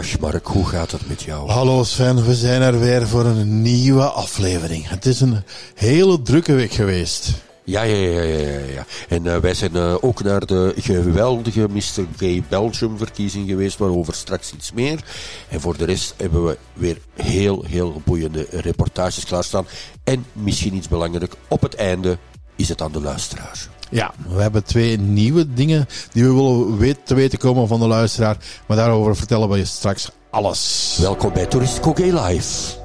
Mark, hoe gaat het met jou? Hallo Sven, we zijn er weer voor een nieuwe aflevering. Het is een hele drukke week geweest. Ja, ja, ja, ja, ja. ja. En uh, wij zijn uh, ook naar de geweldige Mr. Gay Belgium verkiezing geweest, waarover straks iets meer. En voor de rest hebben we weer heel, heel boeiende reportages klaarstaan. En misschien iets belangrijk, op het einde is het aan de luisteraar. Ja, we hebben twee nieuwe dingen die we willen weten, te weten komen van de luisteraar. Maar daarover vertellen we je straks alles. Welkom bij Gay Live.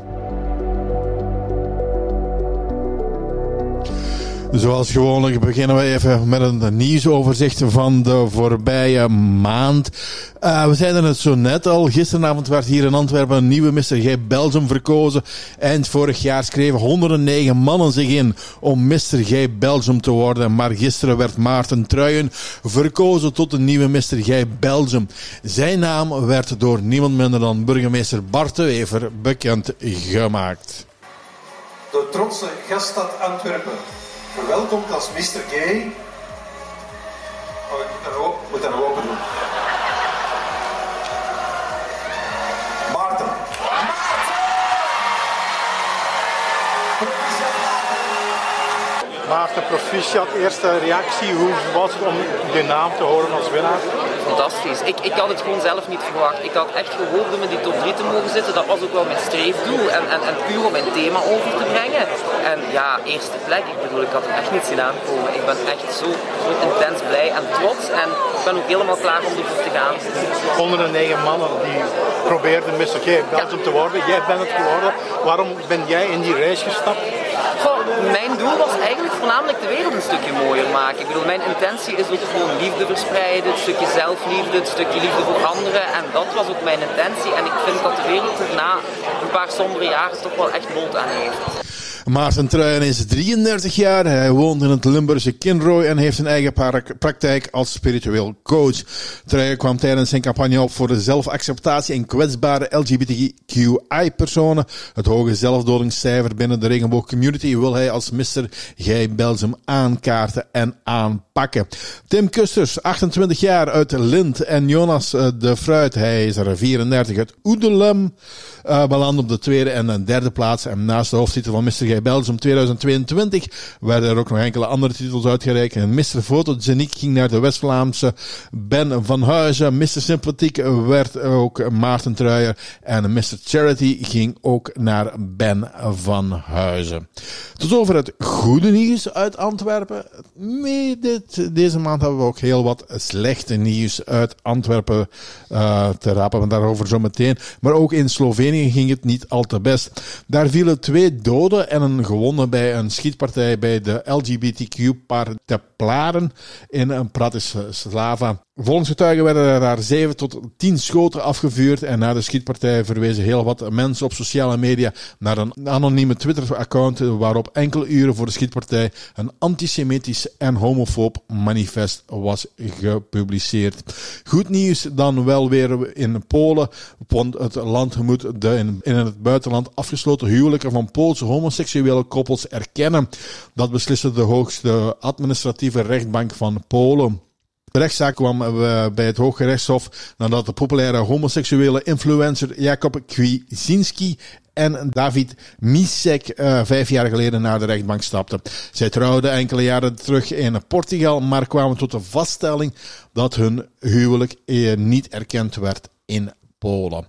Zoals gewoonlijk beginnen we even met een nieuwsoverzicht van de voorbije maand. Uh, we zeiden het zo net al. Gisteravond werd hier in Antwerpen een nieuwe Mr. G Belgium verkozen. Eind vorig jaar schreven 109 mannen zich in om Mr. G Belgium te worden. Maar gisteren werd Maarten Truijen verkozen tot de nieuwe Mr. G Belgium. Zijn naam werd door niemand minder dan burgemeester Bart de Wever bekend gemaakt. De trotse gaststad Antwerpen verwelkomd als Mr. Gay. Oh, ik moet dat open doen. Maarten, proficiat. Eerste reactie, hoe was het om je naam te horen als winnaar? fantastisch. Ik, ik had het gewoon zelf niet verwacht. Ik had echt gehoopt om in die top 3 te mogen zitten. Dat was ook wel mijn streefdoel. En, en, en puur om mijn thema over te brengen. En ja, eerste plek. Ik bedoel, ik had het echt niet zien aankomen. Ik ben echt zo, zo intens blij en trots. En ik ben ook helemaal klaar om ervoor te gaan. 109 mannen die probeerden Mr. G Belgium te worden. Jij bent het geworden. Waarom ben jij in die race gestapt? Mijn doel was eigenlijk voornamelijk de wereld een stukje mooier maken. Ik bedoel, mijn intentie is ook gewoon liefde verspreiden, een stukje zelfliefde, een stukje liefde voor anderen. En dat was ook mijn intentie. En ik vind dat de wereld er na een paar sombere jaren toch wel echt mond aan heeft. Maarten Truijen is 33 jaar. Hij woont in het Limburgse Kinrooi en heeft een eigen praktijk als spiritueel coach. Truijen kwam tijdens zijn campagne op voor de zelfacceptatie en kwetsbare LGBTQI-personen. Het hoge zelfdodingscijfer binnen de regenboogcommunity wil hij als Mr. Gij Belgium aankaarten en aanpakken. Tim Kusters, 28 jaar uit Lint en Jonas eh, de Fruit, hij is er 34 uit Oedelum, uh, beland op de tweede en de derde plaats. En naast de hoofdtitel van Mr. Gij Belgium 2022 werden er ook nog enkele andere titels uitgereikt. En Mr. Fotogeniek ging naar de West-Vlaamse Ben van Huizen. Mr. Sympathiek werd ook Maarten Truijer. En Mr. Charity ging ook naar Ben van Huizen. Tot over het goede nieuws uit Antwerpen. Mee dit, deze maand hebben we ook heel wat slechte nieuws uit Antwerpen uh, te rapen. Daarover zo meteen. Maar ook in Slovenië ging het niet al te best. Daar vielen twee doden en een gewonnen bij een schietpartij bij de LGBTQ-par Plaren in Bratislava. Volgens getuigen werden er daar 7 tot 10 schoten afgevuurd en na de schietpartij verwezen heel wat mensen op sociale media naar een anonieme Twitter-account waarop enkele uren voor de schietpartij een antisemitisch en homofoob manifest was gepubliceerd. Goed nieuws dan wel weer in Polen, want het land moet de in, het buitenland afgesloten huwelijken van Poolse homoseksuele koppels erkennen. Dat besliste de hoogste administratieve rechtbank van Polen. De rechtszaak kwam eh, bij het Hooggerechtshof nadat de populaire homoseksuele influencer Jacob Kwiesinski en David Misek uh, vijf jaar geleden naar de rechtbank stapten. Zij trouwden enkele jaren terug in Portugal, maar kwamen tot de vaststelling dat hun huwelijk uh, niet erkend werd in Polen.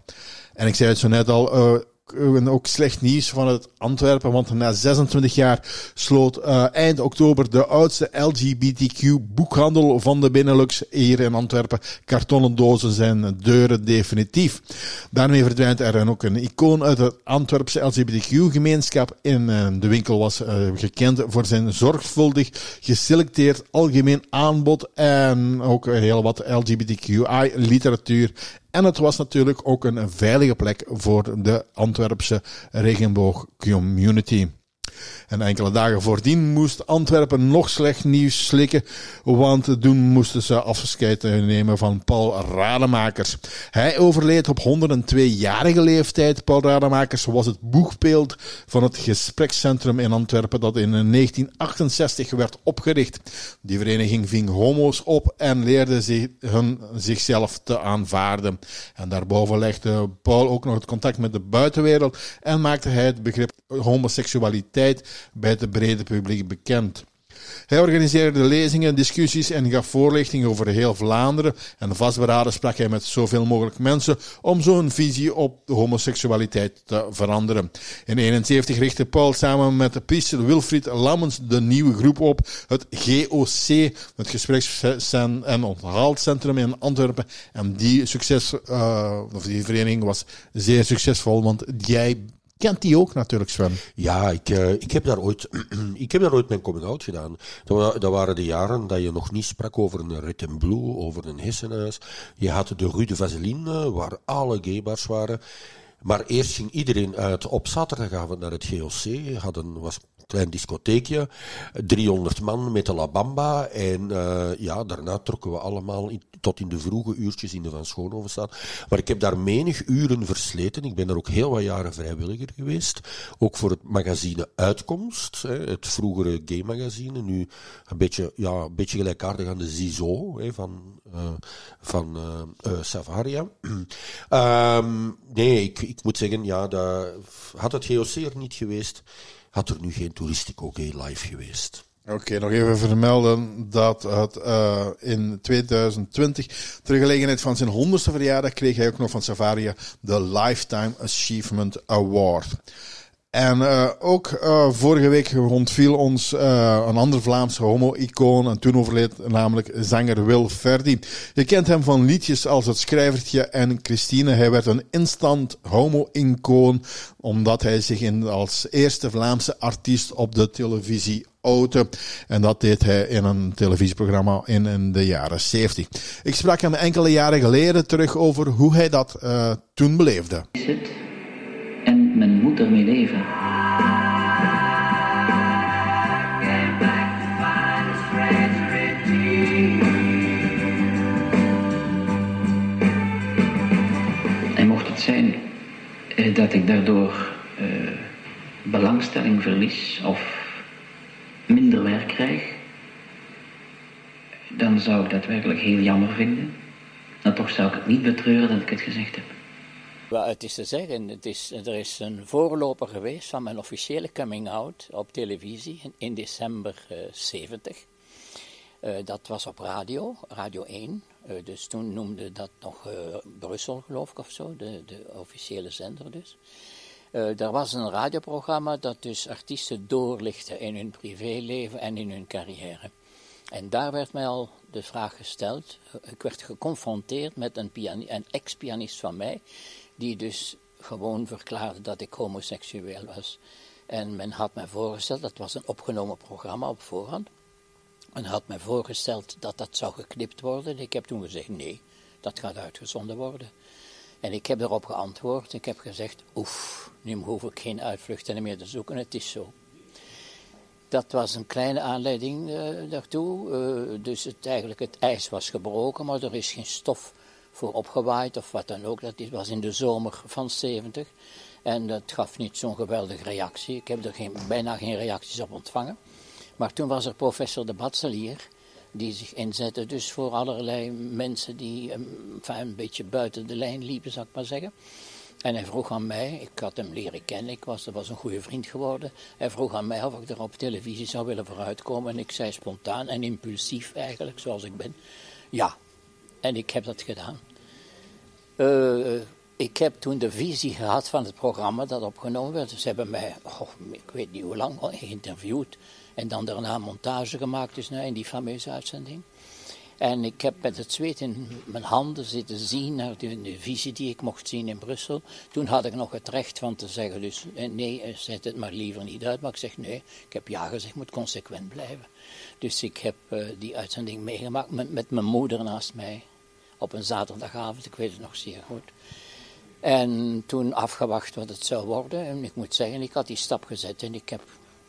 En ik zei het zo net al, en ook slecht nieuws van het Antwerpen, want na 26 jaar sloot uh, eind oktober de oudste LGBTQ-boekhandel van de Benelux hier in Antwerpen. Kartonnen dozen zijn deuren definitief. Daarmee verdwijnt er ook een icoon uit het Antwerpse LGBTQ-gemeenschap. In uh, de winkel was uh, gekend voor zijn zorgvuldig geselecteerd algemeen aanbod en ook heel wat LGBTQI-literatuur en het was natuurlijk ook een veilige plek voor de Antwerpse regenboog community. En enkele dagen voordien moest Antwerpen nog slecht nieuws slikken, want toen moesten ze afscheid nemen van Paul Rademakers. Hij overleed op 102-jarige leeftijd. Paul Rademakers was het boegbeeld van het gesprekscentrum in Antwerpen dat in 1968 werd opgericht. Die vereniging ving homo's op en leerde zich, hun zichzelf te aanvaarden. En daarboven legde Paul ook nog het contact met de buitenwereld en maakte hij het begrip homoseksualiteit bij het brede publiek bekend. Hij organiseerde lezingen, discussies en gaf voorlichtingen over heel Vlaanderen. En vastberaden sprak hij met zoveel mogelijk mensen om zo'n visie op de homoseksualiteit te veranderen. In 1971 richtte Paul samen met de priester Wilfried Lammens de nieuwe groep op, het GOC, het Gespreks- en Onthaalcentrum in Antwerpen. En die, succes, uh, of die vereniging was zeer succesvol, want jij kent die ook natuurlijk, Sven. Ja, ik, uh, ik, heb daar ooit, ik heb daar ooit mijn coming-out gedaan. Dat, dat, waren de jaren dat je nog niet sprak over een Red and Blue, over een Hessenhuis. Je had de Rue de Vaseline, waar alle gaybars waren. Maar eerst ging iedereen uit op zaterdagavond naar het GOC. Hadden, was klein discotheekje, 300 man met de La Bamba. En uh, ja, daarna trokken we allemaal tot in de vroege uurtjes in de Van Schoonhovenstraat. Maar ik heb daar menig uren versleten. Ik ben daar ook heel wat jaren vrijwilliger geweest. Ook voor het magazine Uitkomst, hè, het vroegere gay-magazine. Nu een beetje, ja, een beetje gelijkaardig aan de Zizo van, uh, van uh, Savaria. um, nee, ik, ik moet zeggen, ja, dat, had het GOC er niet geweest had er nu geen Toeristico Gay live geweest. Oké, nog even vermelden dat het uh, in 2020, ter gelegenheid van zijn honderdste verjaardag, kreeg hij ook nog van Savaria de Lifetime Achievement Award. En uh, ook uh, vorige week ontviel ons uh, een ander Vlaams homo-icoon. En toen overleed namelijk zanger Wil Verdi. Je kent hem van liedjes als Het Schrijvertje en Christine. Hij werd een instant homo-icoon. Omdat hij zich in, als eerste Vlaamse artiest op de televisie auto. En dat deed hij in een televisieprogramma in, de jaren 70. Ik sprak hem enkele jaren geleden terug over hoe hij dat toen beleefde men moet ermee leven. En mocht het zijn eh, dat ik daardoor uh, belangstelling verlies of minder werk krijg, dan zou ik dat werkelijk heel jammer vinden. En toch zou ik het niet betreuren dat ik het gezegd heb. Het is te zeggen, het is, er is een voorloper geweest van mijn officiële coming-out op televisie in, december uh, 70. Uh, dat was op radio, Radio 1. Uh, dus toen noemde dat nog Brussel, geloof ik, of zo, de, de officiële zender dus. er was een radioprogramma dat dus artiesten doorlichtte in hun privéleven en in hun carrière. En daar werd mij al de vraag gesteld. Ik werd geconfronteerd met een, een ex-pianist van mij, die dus gewoon verklaarde dat ik homoseksueel was. En men had mij voorgesteld, dat was een opgenomen programma op voorhand. Men had mij voorgesteld dat dat zou geknipt worden. Ik heb toen gezegd, nee, dat gaat uitgezonden worden. En ik heb erop geantwoord, ik heb gezegd, oef, nu hoef ik geen uitvluchten meer te zoeken, het is zo. Dat was een kleine aanleiding uh, daartoe. Uh, dus het, eigenlijk het ijs was gebroken, maar er is geen stof voor opgewaaid of wat dan ook. Dat was in de zomer van 70. En dat gaf niet zo'n geweldige reactie. Ik heb er geen, bijna geen reacties op ontvangen. Maar toen was er professor de Batselier, die zich inzette dus voor allerlei mensen die enfin, een beetje buiten de lijn liepen, zou ik maar zeggen. En hij vroeg aan mij, ik had hem leren kennen, ik was, was een goede vriend geworden. Hij vroeg aan mij of ik er op televisie zou willen vooruitkomen. En ik zei spontaan en impulsief eigenlijk, zoals ik ben, ja. En ik heb dat gedaan. Uh, ik heb toen de visie gehad van het programma dat opgenomen werd. Ze hebben mij, oh, ik weet niet hoe lang, geïnterviewd. En dan daarna montage gemaakt, dus nou, in die fameuze uitzending. En ik heb met het zweet in mijn handen zitten zien naar de, visie die ik mocht zien in Brussel. Toen had ik nog het recht van te zeggen, dus eh, nee, eh, zet het maar liever niet uit. Maar ik zeg nee, ik heb ja gezegd, moet consequent blijven. Dus ik heb die uitzending meegemaakt met mijn moeder naast mij op een zaterdagavond, ik weet het nog zeer goed. En toen afgewacht wat het zou worden. En ik moet zeggen, ik had die stap gezet en ik heb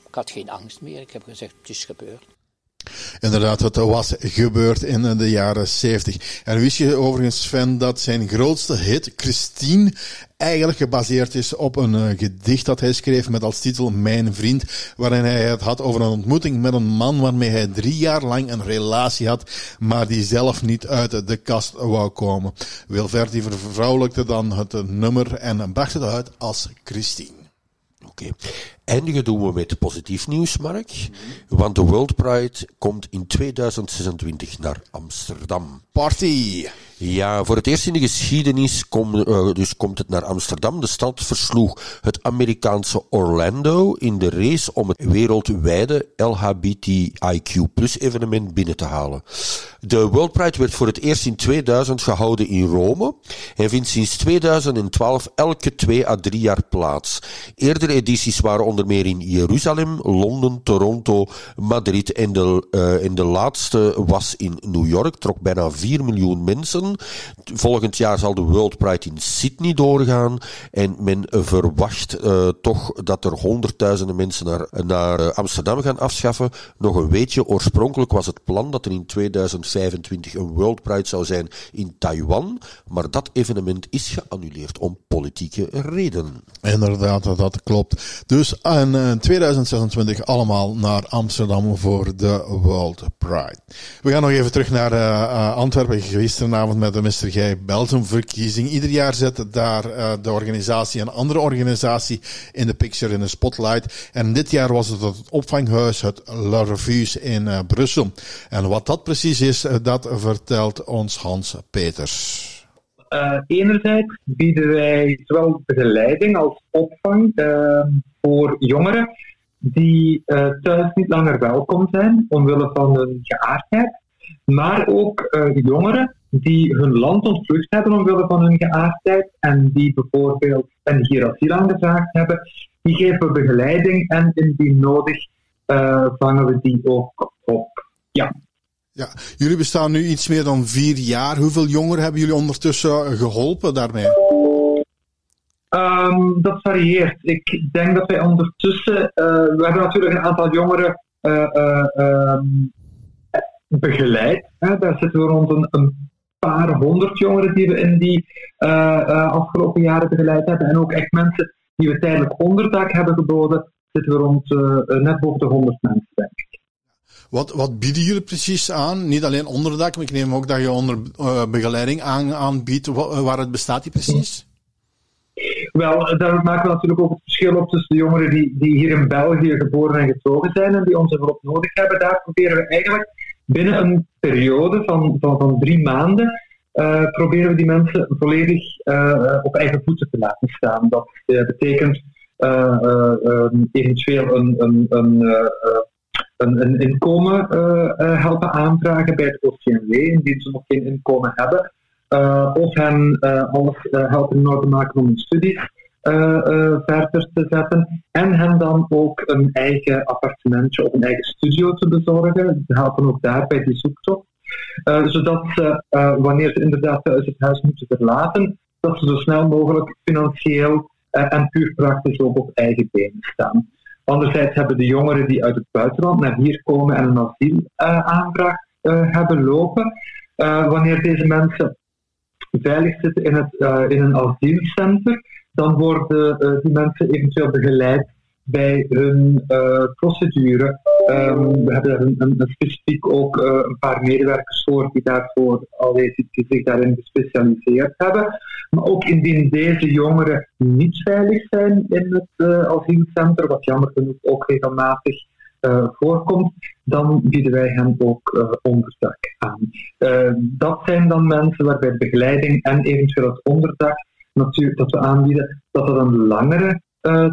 Ik had geen angst meer. Ik heb gezegd, het is gebeurd. Inderdaad, het was gebeurd in de jaren 70. En wist je overigens, Sven, dat zijn grootste hit, Christine, eigenlijk gebaseerd is op een uh, gedicht dat hij schreef met als titel Mijn Vriend, waarin hij het had over een ontmoeting met een man waarmee hij drie jaar lang een relatie had, maar die zelf niet uit de kast wou komen. Wilverdi vervrouwelijkte dan het nummer en bracht het uit als Christine. Oké. Eindigen doen we met positief nieuws, Mark. Want de World Pride komt in 2026 naar Amsterdam. Party! Ja, voor het eerst in de geschiedenis kom, uh, dus komt het naar Amsterdam. De stad versloeg het Amerikaanse Orlando in de race om het wereldwijde LHBTIQ evenement binnen te halen. De World Pride werd voor het eerst in 2000 gehouden in Rome en vindt sinds 2012 elke twee à drie jaar plaats. Eerdere edities waren onder meer in Jeruzalem, Londen, Toronto, Madrid en de, uh, de laatste was in New York, trok bijna 4 miljoen mensen. Volgend jaar zal de World Pride in Sydney doorgaan. En men verwacht uh, toch dat er honderdduizenden mensen naar, naar uh, Amsterdam gaan afschaffen. Nog een weetje, oorspronkelijk was het plan dat er in 2025 een World Pride zou zijn in Taiwan. Maar dat evenement is geannuleerd om politieke redenen. Inderdaad, dat klopt. Dus uh, 2026 allemaal naar Amsterdam voor de World Pride. We gaan nog even terug naar Antwerpen. Gisteravond met de Mr. Gij Belgium verkiezing. Ieder jaar zet daar de organisatie een andere organisatie in de picture, in de spotlight. En dit jaar was het het opvanghuis, het La Revues in Brussel. En wat dat precies is, dat vertelt ons Hans Peters. Enerzijds bieden wij zowel begeleiding als opvang voor jongeren die thuis niet langer welkom zijn omwille van hun geaardheid maar ook uh, jongeren die hun land ontvlucht hebben omwille van hun geaardheid en die bijvoorbeeld en hier asiel aangevraagd hebben, die geven we begeleiding en indien nodig vangen we die ook op. Ja. Ja, jullie bestaan nu iets meer dan vier jaar. Hoeveel jongeren hebben jullie ondertussen geholpen daarmee? Um, dat varieert. Ik denk dat wij ondertussen, uh, we hebben natuurlijk een aantal jongeren uh, um, begeleid. Hè. Daar zitten we rond een, een, paar honderd jongeren die we in die afgelopen jaren begeleid hebben. En ook echt mensen die we tijdelijk onderdak hebben geboden, zitten we rond net boven de honderd mensen, denk ik. Wat, wat bieden jullie precies aan? Niet alleen onderdak, maar ik neem ook dat je onder begeleiding aan, aanbiedt. Waar het bestaat die precies? Wel, daar maken we natuurlijk ook het verschil op tussen de jongeren die, die hier in België geboren en getogen zijn en die onze hulp nodig hebben. Daar proberen we eigenlijk binnen een periode van, van, van drie maanden uh, proberen we die mensen volledig op eigen voeten te laten staan. Dat betekent um, eventueel een, een, inkomen helpen aanvragen bij het OCMW, indien ze nog geen inkomen hebben. of hen alles helpen in orde maken om hun studies verder te zetten. En hen dan ook een eigen appartementje of een eigen studio te bezorgen. Ze helpen ook daarbij die zoektocht. Zodat ze, wanneer ze inderdaad thuis het huis moeten verlaten, dat ze zo snel mogelijk financieel en puur praktisch ook op eigen benen staan. Anderzijds hebben de jongeren die uit het buitenland naar hier komen en een asielaanvraag hebben lopen, wanneer deze mensen veilig zitten in, het, in een asielcentrum, dan worden die mensen eventueel begeleid bij hun uh, procedure. Um, we hebben een, een, een specifiek ook uh, een paar medewerkers voor die daarvoor al die zich daarin gespecialiseerd hebben. Maar ook indien deze jongeren niet veilig zijn in het uh, asielcentrum, wat jammer genoeg ook regelmatig voorkomt, dan bieden wij hen ook uh, onderdak aan. Dat zijn dan mensen waarbij begeleiding en eventueel het onderdak natuurlijk, dat we aanbieden, dat het een langere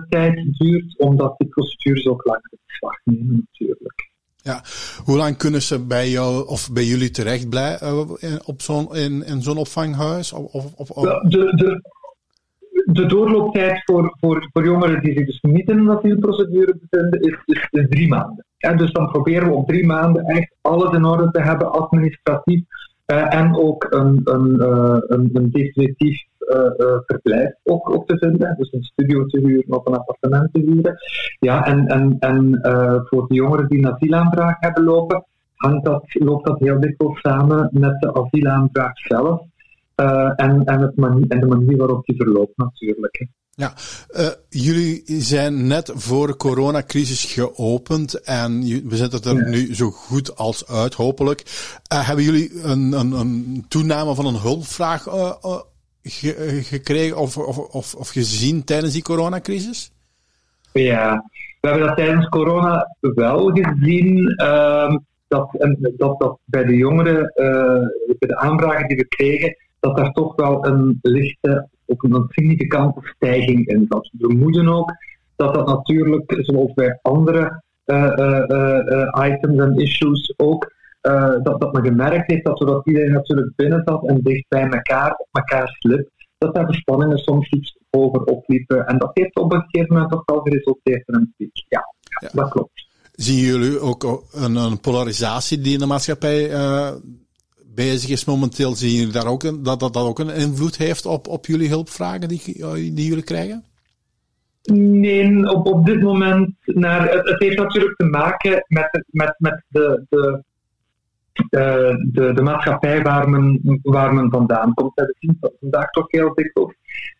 tijd duurt, omdat die procedures ook langer in beslag nemen natuurlijk. Ja, hoe lang kunnen ze bij jou of bij jullie terecht blijven uh, op zo'n in, in zo'n opvanghuis? Of, of, of, de, de, de doorlooptijd voor, voor, voor jongeren die zich dus niet in een asielprocedure bevinden, is, is, is drie maanden. En dus dan proberen we op drie maanden echt alles in orde te hebben, administratief, uh, en ook een, een, een, een definitief verblijf ook, ook te vinden. Dus een studio te huren of een appartement te huren. Ja, en, en, en voor de jongeren die een asielaanvraag hebben lopen, hangt dat, loopt dat heel dikwijls samen met de asielaanvraag zelf. en, en, het manier, en de manier waarop die verloopt natuurlijk. Ja, uh, jullie zijn net voor de coronacrisis geopend en we zitten er nu zo goed als uit, hopelijk. Uh, hebben jullie een, een, een, toename van een hulpvraag ge, gekregen of, of, of, of, gezien tijdens die coronacrisis? Ja, we hebben dat tijdens corona wel gezien. Ehm, dat, dat, dat bij de jongeren, bij de aanvragen die we kregen, dat daar toch wel een lichte ook een significante stijging in zat. We vermoeden ook dat dat natuurlijk, zoals bij andere uh, items en issues ook, dat, dat men gemerkt heeft dat doordat iedereen natuurlijk binnen zat en dicht bij elkaar op elkaar slipt, dat daar de spanningen soms iets hoger opliepen. En dat heeft op een gegeven moment toch wel geresulteerd in een piek. Ja, ja, dat klopt. Zien jullie ook een, een polarisatie die in de maatschappij bezig is momenteel, zien jullie daar ook een, dat, dat dat ook een invloed heeft op, op jullie hulpvragen die, die jullie krijgen? Nee, op, op dit moment. Naar, het, het heeft natuurlijk te maken met, met, met de, de, de, de maatschappij waar men, waar men vandaan komt. We zien vandaag toch heel dikwijls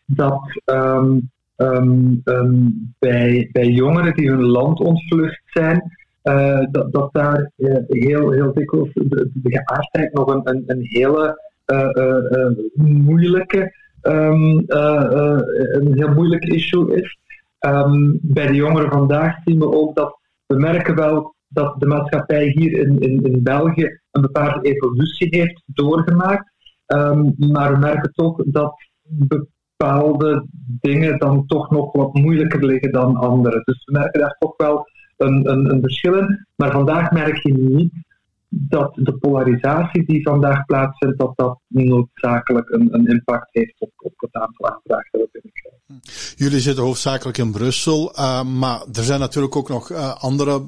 dat um, um, um, bij, bij jongeren die hun land ontvlucht zijn, uh, dat, dat daar uh, heel, heel dikwijls de, de geaardheid nog een, een, een hele moeilijke, een heel moeilijk issue is. Bij de jongeren vandaag zien we ook dat we merken wel dat de maatschappij hier in, in, in België een bepaalde evolutie heeft doorgemaakt. Um, maar we merken toch dat bepaalde dingen dan toch nog wat moeilijker liggen dan andere. Dus we merken daar toch wel een, een, een verschil in. Maar vandaag merk je niet dat de polarisatie die vandaag plaatsvindt, dat dat noodzakelijk een, een impact heeft op, op het aantal aanvragen dat we binnenkrijgen. Jullie zitten hoofdzakelijk in Brussel, uh, maar er zijn natuurlijk ook nog uh, andere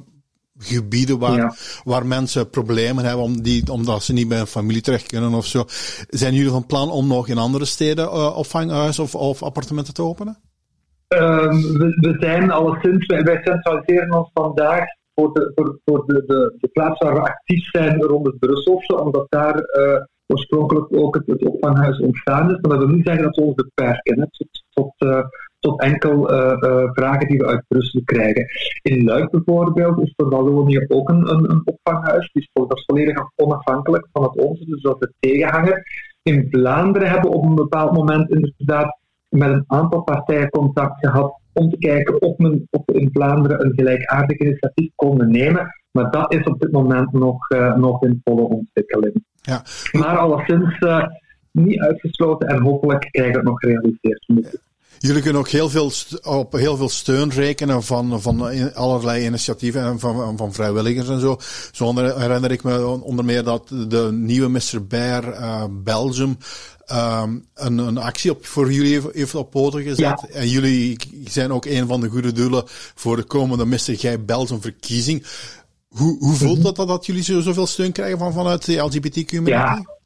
gebieden waar, ja. waar mensen problemen hebben om die, omdat ze niet bij een familie terecht kunnen of zo. Zijn jullie van plan om nog in andere steden uh, opvanghuis of, of appartementen te openen? Um, we, we, zijn alleszins, wij, wij centraliseren ons vandaag voor, de, voor, voor de, de, de, plaats waar we actief zijn rond het Brusselse, omdat daar uh, oorspronkelijk ook het, het, opvanghuis ontstaan is. Maar dat wil niet zeggen dat we ons beperken hè, tot, tot, uh, tot enkel uh, vragen die we uit Brussel krijgen. In Luik bijvoorbeeld is voor Wallonië ook een, een, een opvanghuis. Die is, dat is volledig onafhankelijk van het onze, dus dat is de tegenhanger. In Vlaanderen hebben we op een bepaald moment inderdaad met een aantal partijen contact gehad om te kijken of men of in Vlaanderen een gelijkaardig initiatief konden nemen. Maar dat is op dit moment nog, uh, nog in volle ontwikkeling. Ja. Maar alleszins uh, niet uitgesloten en hopelijk krijgen we het nog gerealiseerd. Jullie kunnen ook heel veel op heel veel steun rekenen van, van allerlei initiatieven en van, van vrijwilligers en zo. Zo herinner ik me onder meer dat de nieuwe Mr. Bear uh, Belgium um, een, een actie op, voor jullie heeft op poten gezet. Ja. En jullie zijn ook een van de goede doelen voor de komende Mr. Gij Belgium verkiezing. Hoe, hoe voelt dat, dat dat jullie zo, zoveel steun krijgen van, vanuit de LGBT-community? Ja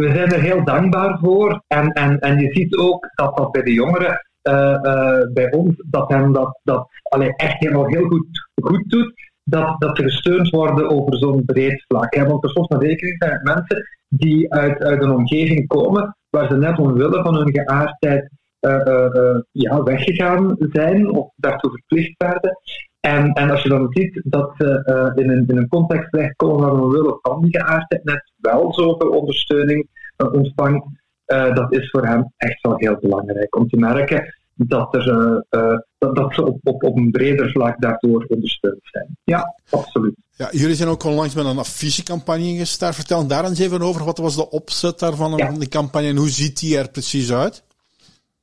we zijn er heel dankbaar voor. En, en, en je ziet ook dat dat bij de jongeren uh, uh, bij ons, dat hen dat, dat allee, echt helemaal heel goed, goed doet. Dat, dat ze gesteund worden over zo'n breed vlak. Hè? Want er soms een rekening zijn met mensen die uit, uit een omgeving komen waar ze net omwille van hun geaardheid uh, ja, weggegaan zijn of daartoe verplicht werden. En, en als je dan ziet dat ze uh, in, een, in een context terechtkomen waar we willen van die geaardheid net wel zoveel ondersteuning ontvangt, uh, dat is voor hem echt wel heel belangrijk. Om te merken dat, er, dat, dat ze op, op, op een breder vlak daardoor ondersteund zijn. Ja, absoluut. Ja, jullie zijn ook onlangs met een affichecampagne gestart. Vertel daar eens even over. Wat was de opzet daarvan, ja. die campagne, en hoe ziet die er precies uit?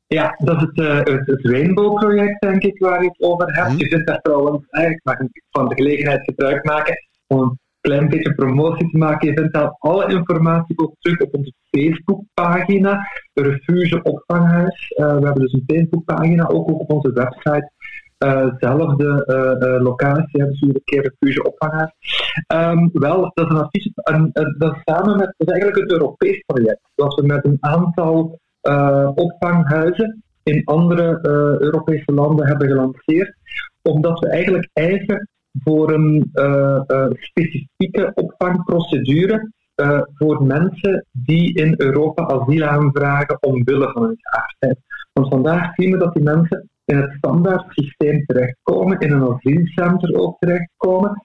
Ja, dat is het, uh, het, het Rainbow-project, denk ik, waar je het over hebt. Je vindt daar trouwens, eigenlijk mag ik van de gelegenheid gebruik maken om een klein beetje promotie te maken. Je vindt daar alle informatie ook terug op onze Facebookpagina, Refuge Opvanghuis. Uh, we hebben dus een Facebookpagina, ook op onze website. Uh, zelfde locatie, dus een keer Refuge Opvanghuis. Um, wel, dat is een advies, dat is samen met, dat is eigenlijk het Europees project. Dat we met een aantal opvanghuizen in andere Europese landen hebben gelanceerd, omdat we eigenlijk eigen voor een specifieke opvangprocedure voor mensen die in Europa asiel aanvragen omwille van hun geaardheid. Want vandaag zien we dat die mensen in het standaard systeem terechtkomen, in een asielcentrum ook terechtkomen,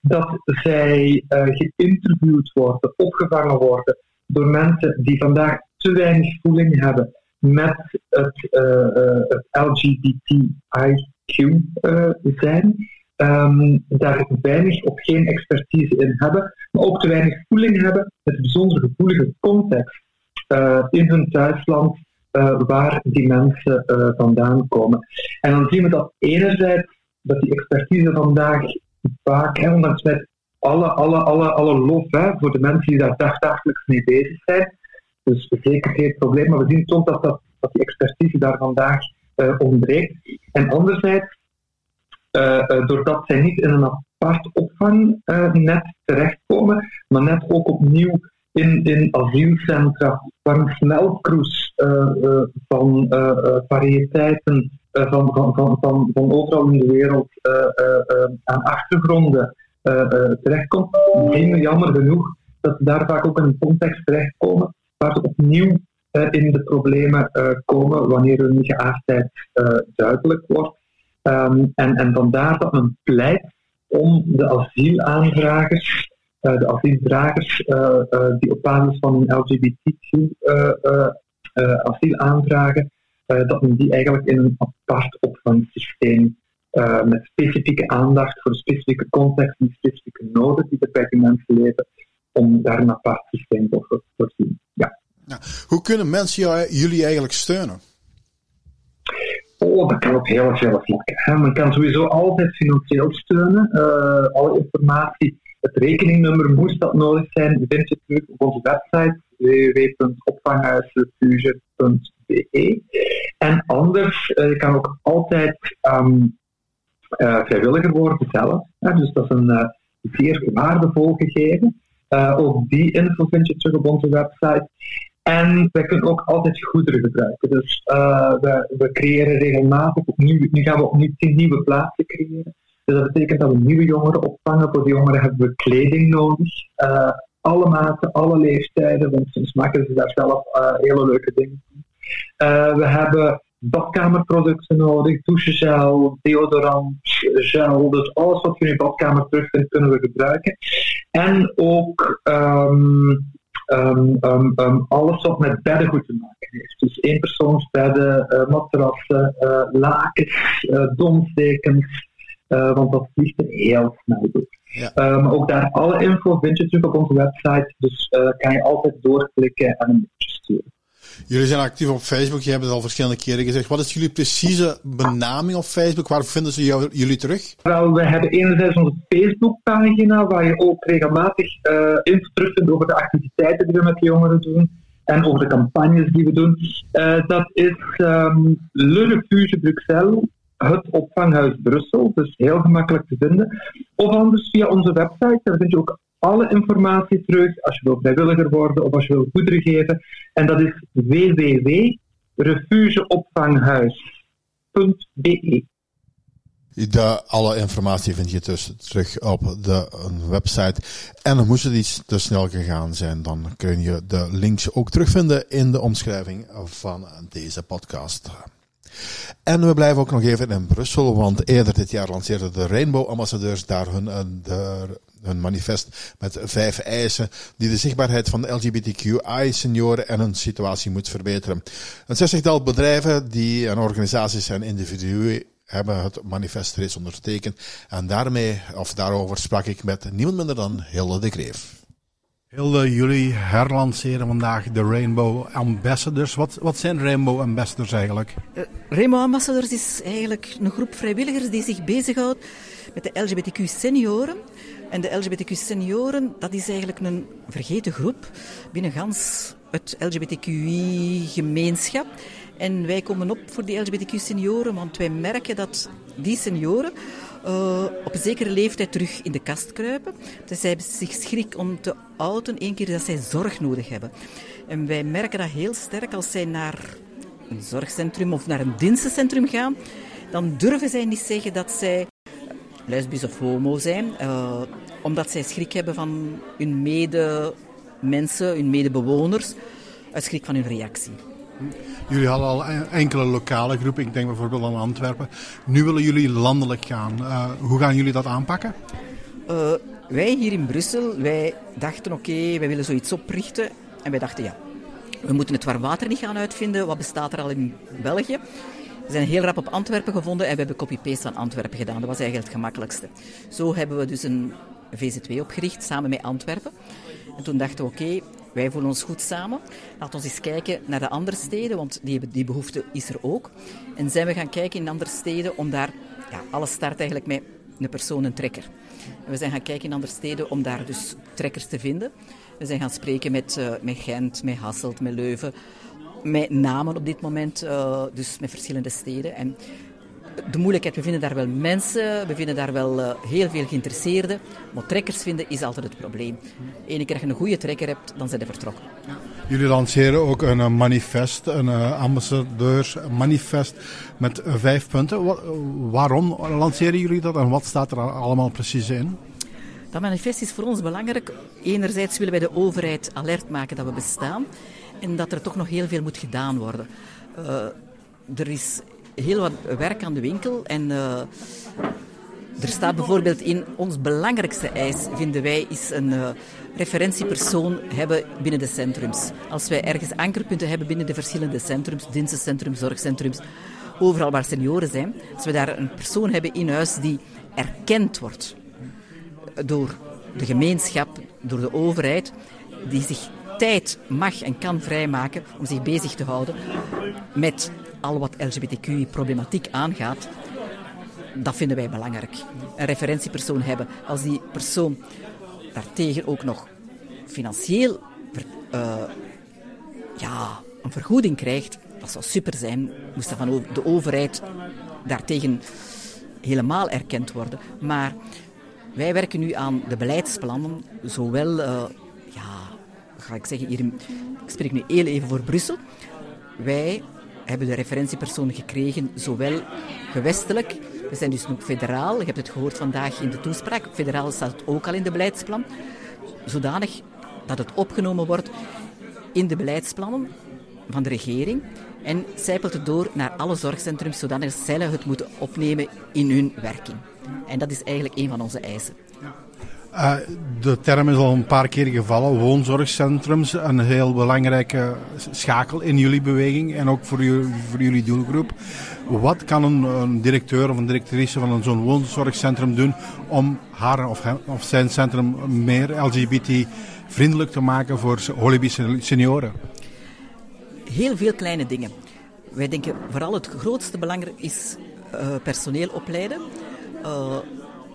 dat zij uh, geïnterviewd worden, opgevangen worden door mensen die vandaag te weinig voeling hebben met het, uh, uh, het LGBTIQ zijn. Um, daar weinig of geen expertise in hebben, maar ook te weinig voeling hebben met de bijzonder gevoelige context in hun thuisland waar die mensen vandaan komen. En dan zien we dat enerzijds dat die expertise vandaag vaak, hè, ondanks met alle, alle, alle, alle lof voor de mensen die daar dagdagelijks mee bezig zijn, dus zeker geen probleem, maar we zien toch dat, dat, dat die expertise daar vandaag uh, ontbreekt. En anderzijds, doordat zij niet in een apart opvangnet terechtkomen, maar net ook opnieuw in, in asielcentra, waar een uh, uh, van uh, variëteiten van, van, van, van, van overal in de wereld aan achtergronden terechtkomt, zien we jammer genoeg dat ze daar vaak ook in een context terechtkomen waar ze opnieuw in de problemen komen wanneer hun geaardheid duidelijk wordt. Um, en, en vandaar dat men pleit om de asielaanvragers eh, de asieldragers eh, eh, die op basis van een LGBTQ asiel aanvragen, dat men die eigenlijk in een apart opvangsysteem met specifieke aandacht voor een specifieke context en specifieke noden die er bij die mensen leven, om daar een apart systeem voor te voorzien. Ja. hoe kunnen mensen jullie eigenlijk steunen? Oh, dat kan op heel veel vlakken. Men kan sowieso altijd financieel steunen. alle informatie het rekeningnummer, moest dat nodig zijn, vind je terug op onze website www.opvanghuisrefuge.be. En anders, uh, je kan ook altijd um, uh, vrijwilliger worden zelf. Dus dat is een zeer waardevol gegeven. Ook die info vind je terug op onze website. En wij kunnen ook altijd goederen gebruiken. Dus we, we creëren regelmatig opnieuw, nu gaan we opnieuw tien nieuwe plaatsen creëren. Dus dat betekent dat we nieuwe jongeren opvangen. Voor die jongeren hebben we kleding nodig. Uh, alle maten, alle leeftijden, want soms maken ze daar zelf uh, hele leuke dingen van. Uh, we hebben badkamerproducten nodig, douchegel, deodorant, gel, dus alles wat je in je badkamer terugvindt kunnen we gebruiken. En ook um, um, um, alles wat met beddengoed te maken heeft. Dus eenpersoonsbedden, uh, matrassen, uh, lakens, uh, domstekens, want dat vliegt er heel snel door. Ja. Ook daar alle info vind je terug op onze website, dus uh, kan je altijd doorklikken en een mailtje sturen. Jullie zijn actief op Facebook, je hebt het al verschillende keren gezegd. Wat is jullie precieze benaming op Facebook? Waar vinden ze jullie terug? Wel, we hebben enerzijds onze Facebookpagina, waar je ook regelmatig uh, info over de activiteiten die we met de jongeren doen en over de campagnes die we doen. Uh, dat is um, Le Refuge Bruxelles het opvanghuis Brussel, dus heel gemakkelijk te vinden. Of anders via onze website, daar vind je ook alle informatie terug als je wilt vrijwilliger worden of als je wilt goederen geven. En dat is www.refugeopvanghuis.be. De, alle informatie vind je dus terug op de website. En moest het iets te snel gegaan zijn, dan kun je de links ook terugvinden in de omschrijving van deze podcast. En we blijven ook nog even in Brussel, want eerder dit jaar lanceerden de Rainbow-ambassadeurs daar hun, eh, de, hun manifest met vijf eisen die de zichtbaarheid van de LGBTQI-senioren en hun situatie moet verbeteren. Een zestigtal bedrijven die en organisaties en individuen hebben het manifest reeds ondertekend. En daarmee, of daarover sprak ik met niemand minder dan Hilde de Greef. Hilde, jullie herlanceren vandaag de Rainbow Ambassadors. Wat, wat zijn Rainbow Ambassadors eigenlijk? Uh, Rainbow Ambassadors is eigenlijk een groep vrijwilligers die zich bezighoudt met de LGBTQ senioren. En de LGBTQ senioren, dat is eigenlijk een vergeten groep binnen gans het LGBTQI-gemeenschap. En wij komen op voor die LGBTQ senioren, want wij merken dat die senioren uh, op een zekere leeftijd terug in de kast kruipen. Dus zij hebben zich schrik om te outen, één keer dat zij zorg nodig hebben. En wij merken dat heel sterk als zij naar een zorgcentrum of naar een dienstencentrum gaan. Dan durven zij niet zeggen dat zij lesbisch of homo zijn, uh, omdat zij schrik hebben van hun medemensen, hun medebewoners, uit schrik van hun reactie. Jullie hadden al enkele lokale groepen, ik denk bijvoorbeeld aan Antwerpen. Nu willen jullie landelijk gaan. Uh, hoe gaan jullie dat aanpakken? Uh, wij hier in Brussel, wij dachten oké, wij willen zoiets oprichten. En wij dachten ja, we moeten het warm water niet gaan uitvinden. Wat bestaat er al in België? We zijn heel rap op Antwerpen gevonden en we hebben copy-paste van Antwerpen gedaan. Dat was eigenlijk het gemakkelijkste. Zo hebben we dus een VZ2 opgericht samen met Antwerpen. En toen dachten we, oké, wij voelen ons goed samen. Laten we eens kijken naar de andere steden, want die, die behoefte is er ook. En zijn we gaan kijken in andere steden om daar... Ja, alles start eigenlijk met een persoon, een trekker. We zijn gaan kijken in andere steden om daar dus trekkers te vinden. We zijn gaan spreken met, uh, met Gent, met Hasselt, met Leuven. Met namen op dit moment, uh, dus met verschillende steden. En de moeilijkheid, we vinden daar wel mensen, we vinden daar wel uh, heel veel geïnteresseerden. Maar trekkers vinden is altijd het probleem. Eén keer dat je een goede trekker hebt, dan zijn ze vertrokken. Jullie lanceren ook een manifest, een uh, ambassadeursmanifest met vijf punten. Wa waarom lanceren jullie dat en wat staat er allemaal precies in? Dat manifest is voor ons belangrijk. Enerzijds willen wij de overheid alert maken dat we bestaan en dat er toch nog heel veel moet gedaan worden. er is heel wat werk aan de winkel. En uh, er staat bijvoorbeeld in ons belangrijkste eis, vinden wij, is een uh, referentiepersoon hebben binnen de centrums. Als wij ergens ankerpunten hebben binnen de verschillende centrums, dienstencentrums, zorgcentrums, overal waar senioren zijn, als we daar een persoon hebben in huis die erkend wordt door de gemeenschap, door de overheid, die zich tijd mag en kan vrijmaken om zich bezig te houden met al wat LGBTQ-problematiek aangaat, dat vinden wij belangrijk. Een referentiepersoon hebben. Als die persoon daartegen ook nog financieel uh, ja, een vergoeding krijgt, dat zou super zijn. Moest dat van de overheid daartegen helemaal erkend worden. Maar wij werken nu aan de beleidsplannen, zowel, uh, ja, ga ik zeggen, hier ik spreek nu heel even voor Brussel. Wij hebben de referentiepersoon gekregen, zowel gewestelijk, we zijn dus ook federaal, je hebt het gehoord vandaag in de toespraak, federaal staat het ook al in de beleidsplan, zodanig dat het opgenomen wordt in de beleidsplannen van de regering en zijpelt het door naar alle zorgcentrums, zodanig zij het moeten opnemen in hun werking. En dat is eigenlijk een van onze eisen. Uh, de term is al een paar keer gevallen. Woonzorgcentrums, een heel belangrijke schakel in jullie beweging en ook voor jullie, voor jullie doelgroep. Wat kan een, een directeur of een directrice van zo'n woonzorgcentrum doen om haar of, of zijn centrum meer LGBT-vriendelijk te maken voor holibische senioren? Heel veel kleine dingen. Wij denken vooral het grootste belang is uh, personeel opleiden. Uh,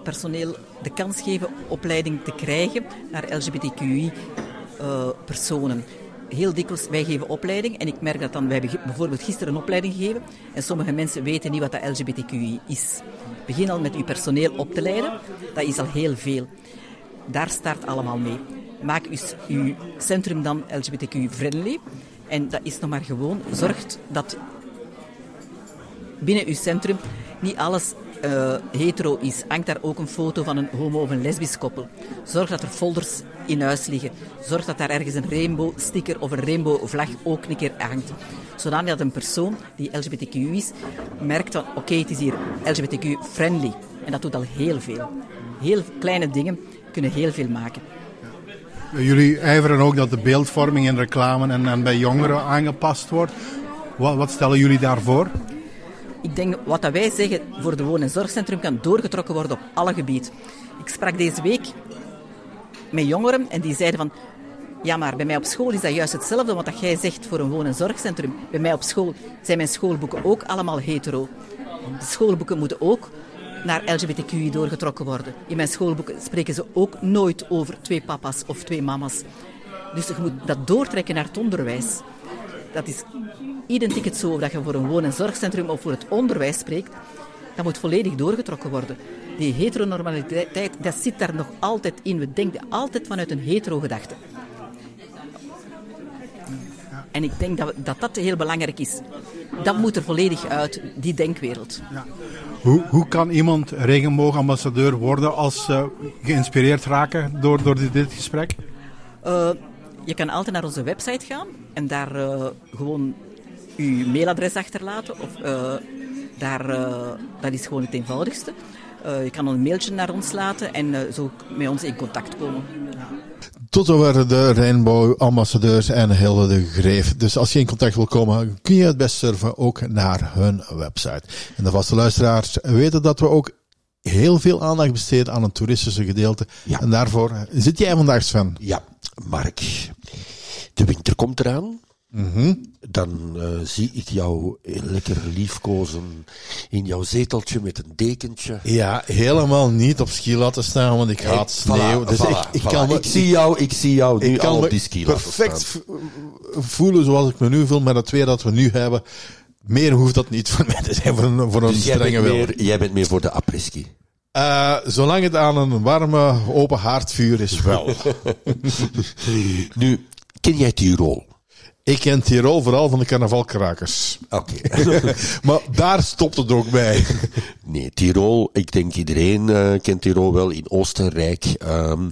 personeel de kans geven opleiding te krijgen naar LGBTQI-personen. Eh, Heel dikwijls, wij geven opleiding en ik merk dat dan, wij hebben bijvoorbeeld gisteren een opleiding gegeven en sommige mensen weten niet wat dat LGBTQI is. Begin al met uw personeel op te leiden, dat is al heel veel. Daar start allemaal mee. Maak uw, uw centrum dan LGBTQ-friendly en dat is nog maar gewoon, zorgt dat binnen uw centrum niet alles uh, hetero is, hangt daar ook een foto van een homo- of een lesbisch koppel. Zorg dat er folders in huis liggen. Zorg dat daar ergens een rainbow sticker of een rainbow vlag ook een keer hangt. Zodanig dat een persoon die LGBTQ is, merkt van oké, het is hier LGBTQ-friendly. En dat doet al heel veel. Heel kleine dingen kunnen heel veel maken. Jullie ijveren ook dat de beeldvorming in reclame en, en bij jongeren aangepast wordt. Wat, wat stellen jullie daarvoor? Ik denk wat dat wij zeggen voor de woon- en zorgcentrum kan doorgetrokken worden op alle gebieden. Ik sprak deze week met jongeren en die zeiden van ja, maar bij mij op school is dat juist hetzelfde wat dat jij zegt voor een woon- en zorgcentrum. Bij mij op school zijn mijn schoolboeken ook allemaal hetero. De schoolboeken moeten ook naar LGBTQI doorgetrokken worden. In mijn schoolboeken spreken ze ook nooit over twee papa's of twee mama's. Dus je moet dat doortrekken naar het onderwijs. Dat is identiek het zo of dat je voor een woon- en zorgcentrum of voor het onderwijs spreekt. Dat moet volledig doorgetrokken worden. Die heteronormaliteit, dat zit daar nog altijd in. We denken altijd vanuit een hetero-gedachte. En ik denk dat, dat dat heel belangrijk is. Dat moet er volledig uit, die denkwereld. Ja. Hoe, hoe kan iemand regenboogambassadeur worden als ze geïnspireerd raken door, door dit, dit gesprek? Uh, je kan altijd naar onze website gaan en daar uh, gewoon uw mailadres achterlaten. Of, uh, daar, dat is gewoon het eenvoudigste. je kan een mailtje naar ons laten en zo met ons in contact komen. Ja. Tot zover de Rainbow-ambassadeurs en Hilde de Greef. Dus als je in contact wil komen, kun je het best surfen ook naar hun website. En de vaste luisteraars weten dat we ook heel veel aandacht besteden aan het toeristische gedeelte. Ja. En daarvoor zit jij vandaag, Sven. Ja, Mark. De winter komt eraan. Dan uh, zie ik jou lekker liefkozen in jouw zeteltje met een dekentje. Ja, helemaal niet op ski laten staan, want ik haat sneeuw. Voilà, dus voilà, ik, ik, voilà. kan me, ik, zie jou, ik zie jou nu al op die ski perfect voelen zoals ik me nu voel met het weer dat we nu hebben. Meer hoeft dat niet voor mij te zijn, voor een, voor een dus strenge wil. Jij bent meer voor de après-ski. Uh, zolang het aan een warme, open haardvuur is, wel. nu, ken jij Tirol? Ik ken Tirol vooral van de carnavalkrakers. Oké. maar daar stopt het ook bij. nee, Tirol, ik denk iedereen uh, kent Tirol wel in Oostenrijk. Um,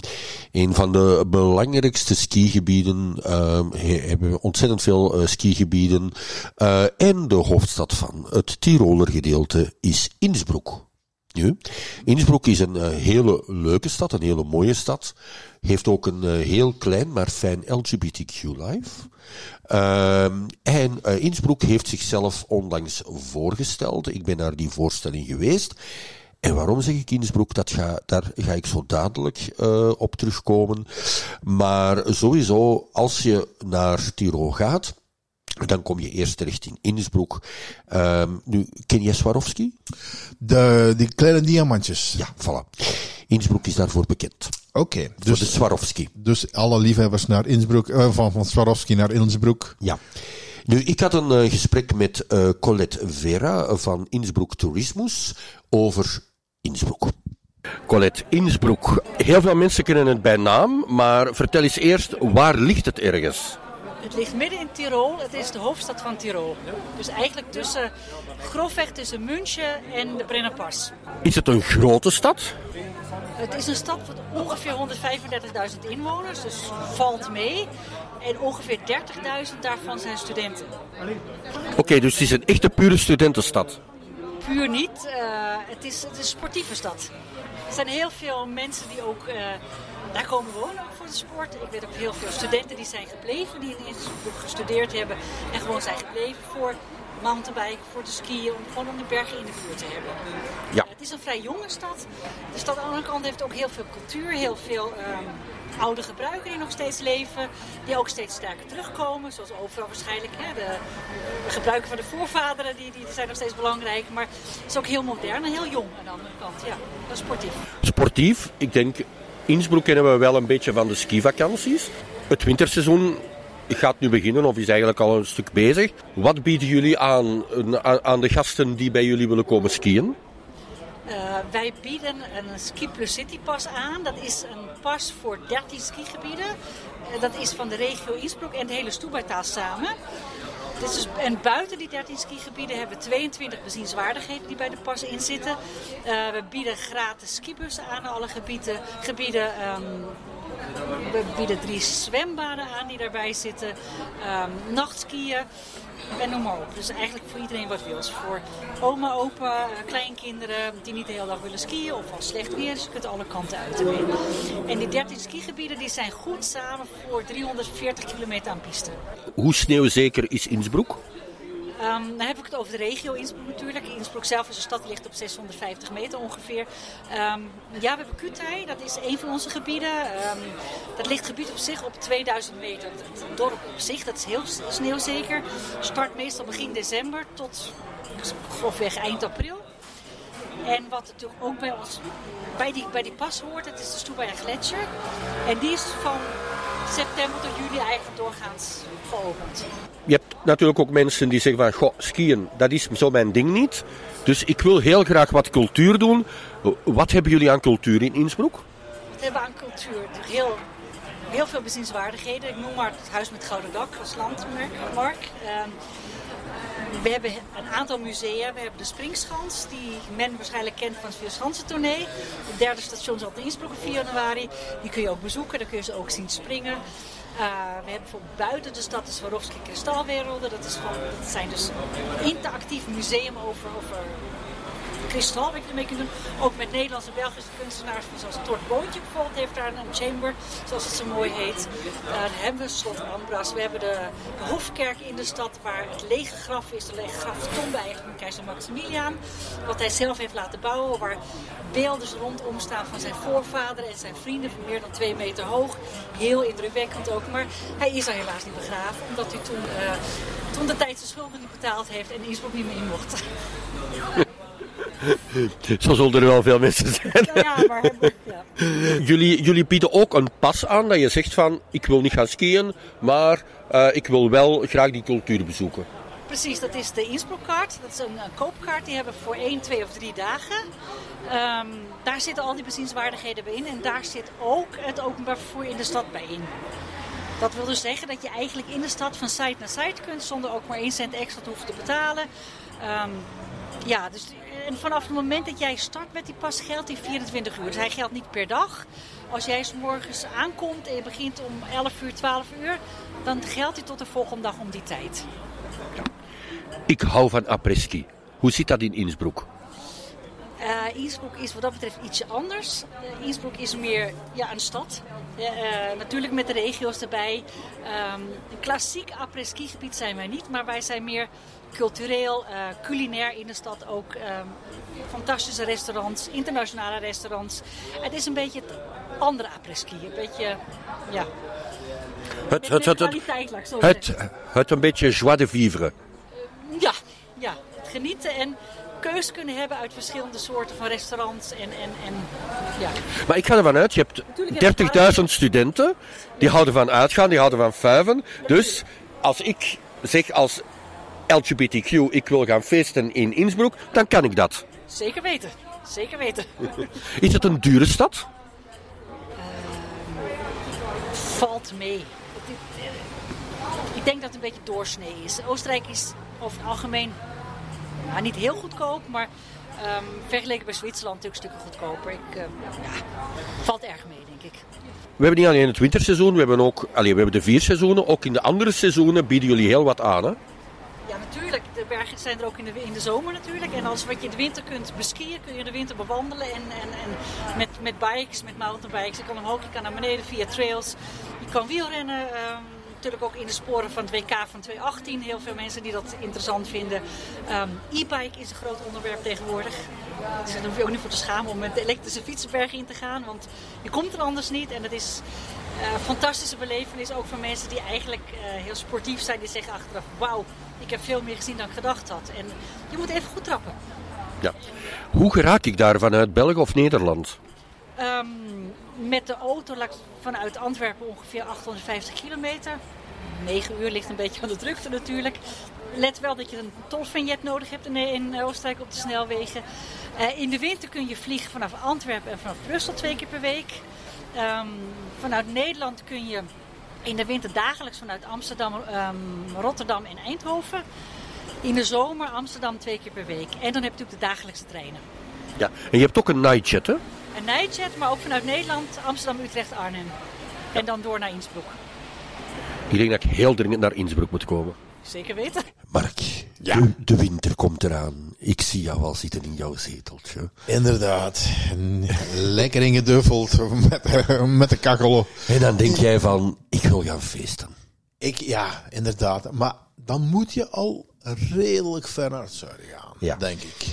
een van de belangrijkste skigebieden. Um, hebben we ontzettend veel uh, skigebieden. Uh, en de hoofdstad van het Tiroler gedeelte is Innsbruck. Nu, Innsbruck is een uh, hele leuke stad, een hele mooie stad. Heeft ook een uh, heel klein maar fijn LGBTQ life. Uh, en uh, Innsbruck heeft zichzelf onlangs voorgesteld. Ik ben naar die voorstelling geweest. En waarom zeg ik Innsbruck? Dat ga, daar ga ik zo dadelijk op terugkomen. Maar sowieso, als je naar Tirol gaat, dan kom je eerst terecht in Innsbruck. Um, nu, ken je Swarovski? De, die kleine diamantjes. Ja, voilà. Innsbruck is daarvoor bekend. Oké. Okay, dus, de Swarovski. Dus alle liefhebbers naar Innsbruck, uh, van, van Swarovski naar Innsbruck. Ja. Nu, ik had een uh, gesprek met uh, Colette Vera van Innsbruck Tourismus over Innsbruck. Colette, Innsbruck. Heel veel mensen kennen het bij naam, maar vertel eens eerst, waar ligt het ergens? Het ligt midden in Tirol. Het is de hoofdstad van Tirol. Dus eigenlijk tussen, grofweg tussen München en de Brennerpas. Is het een grote stad? Het is een stad van ongeveer 135.000 inwoners, dus valt mee. En ongeveer 30.000 daarvan zijn studenten. Oké, okay, dus het is een echte pure studentenstad? Puur niet. Uh, het, is, het is een sportieve stad. Er zijn heel veel mensen die ook uh, daar komen wonen ook voor de sport. Ik weet ook heel veel studenten die zijn gebleven, die in Innsbruck gestudeerd hebben en gewoon zijn gebleven voor mountainbiken, voor de skiën, om gewoon om de bergen in de buurt te hebben. Ja. Het is een vrij jonge stad. De stad aan de andere kant heeft ook heel veel cultuur, heel veel um, oude gebruiken die nog steeds leven, die ook steeds sterker terugkomen, zoals overal waarschijnlijk. Hè, de, de, gebruiken van de voorvaderen, die, die zijn nog steeds belangrijk, maar het is ook heel modern en heel jong aan de andere kant. Ja, sportief. Sportief, ik denk Innsbruck kennen we wel een beetje van de skivakanties. Het winterseizoen gaat nu beginnen of is eigenlijk al een stuk bezig. Wat bieden jullie aan, aan de gasten die bij jullie willen komen skiën? Uh, wij bieden een Ski Plus City pas aan. Dat is een pas voor 13 skigebieden. Uh, dat is van de regio Innsbruck en de hele Stoebertaal samen. Dus, en buiten die 13 skigebieden hebben we 22 bezienswaardigheden die bij de pas in zitten. Uh, we bieden gratis skibussen aan alle gebieden. gebieden um, we bieden drie zwembaden aan die daarbij zitten. Um, nachtskiën. En noem maar op. Dus eigenlijk voor iedereen wat wils. Voor oma, opa, kleinkinderen die niet de hele dag willen skiën of als slecht weer. Dus je kunt alle kanten uit. En die 13 skigebieden die zijn goed samen voor 340 kilometer aan piste. Hoe sneeuwzeker is Innsbruck? Um, dan heb ik het over de regio Innsbruck natuurlijk. Innsbruck zelf is een stad, die ligt op 650 meter ongeveer. Um, ja, we hebben Kutai, dat is een van onze gebieden. Um, dat ligt gebied op zich op 2000 meter. Het dorp op zich, dat is heel sneeuwzeker. Start meestal begin december tot grofweg eind april. En wat natuurlijk ook bij ons, bij die, bij die pas hoort, het is de Stubaier Gletscher. En die is van september tot juli eigenlijk doorgaans geopend. Je hebt natuurlijk ook mensen die zeggen van, goh, skiën, dat is zo mijn ding niet. Dus ik wil heel graag wat cultuur doen. Wat hebben jullie aan cultuur in Innsbruck? Wat hebben we aan cultuur? Heel, heel veel bezienswaardigheden. Ik noem maar het Huis met Gouden Dak als landmark. Ehm, we hebben een aantal musea. We hebben de Springschans, die men waarschijnlijk kent van het Vierschansentournee. Het derde station zal in Innsbruck op 4 januari. Die kun je ook bezoeken, daar kun je ze ook zien springen. Uh, we hebben bijvoorbeeld buiten de stad de Swarovski Kristalwerelden. Dat, is zijn dus interactief museum over, over kristal wat je ermee kunt doen. Ook met Nederlandse en Belgische kunstenaars, zoals Tort Boontje bijvoorbeeld, heeft daar een chamber, zoals het zo mooi heet. Dan hebben we Slot Ambras. We hebben de, Hofkerk in de stad, waar het lege graf is, de lege graftombe eigenlijk van keizer Maximiliaan. Wat hij zelf heeft laten bouwen, waar beelden rondom staan van zijn voorvader en zijn vrienden van meer dan twee meter hoog. Heel indrukwekkend ook, maar hij is er helaas niet begraven, omdat hij toen, uh, toen de tijd zijn schulden niet betaald heeft en Innsbruck niet meer in mocht. Zo zullen er wel veel mensen zijn. Ja, maar, ja. jullie, jullie bieden ook een pas aan dat je zegt van ik wil niet gaan skiën, maar uh, ik wil wel graag die cultuur bezoeken. Precies, dat is de Innsbruckkaart. Dat is een, een, koopkaart die hebben we voor één, twee of drie dagen. Um, daar zitten al die bezienswaardigheden bij in en daar zit ook het openbaar vervoer in de stad bij in. Dat wil dus zeggen dat je eigenlijk in de stad van site naar site kunt zonder ook maar één cent extra te hoeven te betalen. Um, ja, dus en vanaf het moment dat jij start met die pas geldt die 24 uur. Dus hij geldt niet per dag. Als jij s morgens aankomt en je begint om 11 uur, 12 uur, dan geldt hij tot de volgende dag om die tijd. Ik hou van après-ski. Hoe zit dat in Innsbruck? Uh, Innsbruck is wat dat betreft ietsje anders. Uh, Innsbruck is meer ja, een stad. Uh, natuurlijk met de regio's erbij. Um, een klassiek après-ski gebied zijn wij niet, maar wij zijn meer cultureel, culinair in de stad ook. Um, fantastische restaurants, internationale restaurants. Het is een beetje het andere après-ski. Een beetje, ja... Het, het, het, het, het, het een beetje joie de vivre. Ja, ja, genieten en keus kunnen hebben uit verschillende soorten van restaurants. En, en, en, ja. Maar ik ga ervan uit, je hebt 30.000 studenten, die houden van uitgaan, die houden van fuiven. Dus als ik zeg als LGBTQ, ik wil gaan feesten in Innsbruck, dan kan ik dat. Zeker weten, zeker weten. Is het een dure stad? Uh, valt mee. Ik denk dat het een beetje doorsnee is. Oostenrijk is over het algemeen nou, niet heel goedkoop, maar um, vergeleken bij Zwitserland natuurlijk stukken goedkoper. Ik, uh, ja, valt erg mee, denk ik. We hebben niet alleen het winterseizoen, we hebben ook allee, we hebben de vier seizoenen. Ook in de andere seizoenen bieden jullie heel wat aan, hè? Natuurlijk. De bergen zijn er ook in de, in de zomer natuurlijk. En als wat je in de winter kunt beskiën, kun je de winter bewandelen. En, en, en met, met bikes, met mountainbikes. Je kan omhoog, je kan naar beneden via trails. Je kan wielrennen. Um, natuurlijk ook in de sporen van het WK van 2018. Heel veel mensen die dat interessant vinden. Um, E-bike is een groot onderwerp tegenwoordig. Dus daar hoef je ook niet voor te schamen om met de elektrische fietsenberg in te gaan. Want je komt er anders niet. En het is fantastische belevenis ook voor mensen die eigenlijk uh, heel sportief zijn. Die zeggen achteraf, wauw, ik heb veel meer gezien dan ik gedacht had. En je moet even goed trappen. Ja. Hoe geraak ik daar vanuit België of Nederland? Um, met de auto vanuit Antwerpen ongeveer 850 kilometer. 9 uur ligt een beetje aan de drukte natuurlijk. Let wel dat je een tolvignet nodig hebt in, in Oostenrijk op de snelwegen. Uh, in de winter kun je vliegen vanaf Antwerpen en vanaf Brussel twee keer per week. Um, vanuit Nederland kun je in de winter dagelijks vanuit Amsterdam, um, Rotterdam en Eindhoven. In de zomer Amsterdam twee keer per week. En dan heb je natuurlijk de dagelijkse treinen. Ja, en je hebt ook een nightjet, hè? Een nightjet, maar ook vanuit Nederland, Amsterdam, Utrecht, Arnhem. Ja. En dan door naar Innsbruck. Ik denk dat ik heel dringend naar Innsbruck moet komen. Zeker weten. Mark, ja. de, de, winter komt eraan. Ik zie jou al zitten in jouw zeteltje. Inderdaad. Lekker ingeduffeld met, met de kachel. En dan denk jij van, ik wil gaan feesten. Ik, ja, inderdaad. Maar dan moet je al redelijk ver naar het zuiden gaan, ja. denk ik.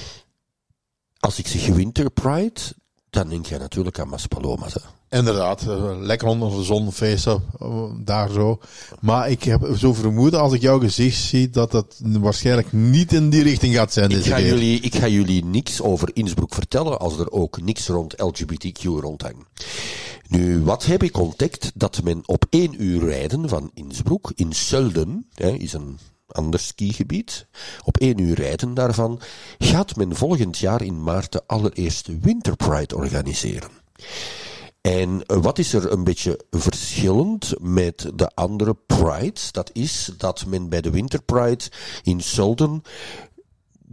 Als ik zeg Winter Pride, dan denk jij natuurlijk aan Maspalomas. Hè? Inderdaad, lekker onder de zon feesten, daar zo. Maar ik heb zo vermoeden, als ik jouw gezicht zie, dat dat waarschijnlijk niet in die richting gaat zijn. Ik ga, jullie, ik ga jullie niks over Innsbruck vertellen, als er ook niks rond LGBTQ rondhangt. Nu, wat heb ik ontdekt? Dat men op één uur rijden van Innsbruck in Sölden, hè, is een ander skigebied, op één uur rijden daarvan, gaat men volgend jaar in maart de allereerste Winter Pride organiseren. En wat is er een beetje verschillend met de andere prides? Dat is dat men bij de Winter Pride in Sölden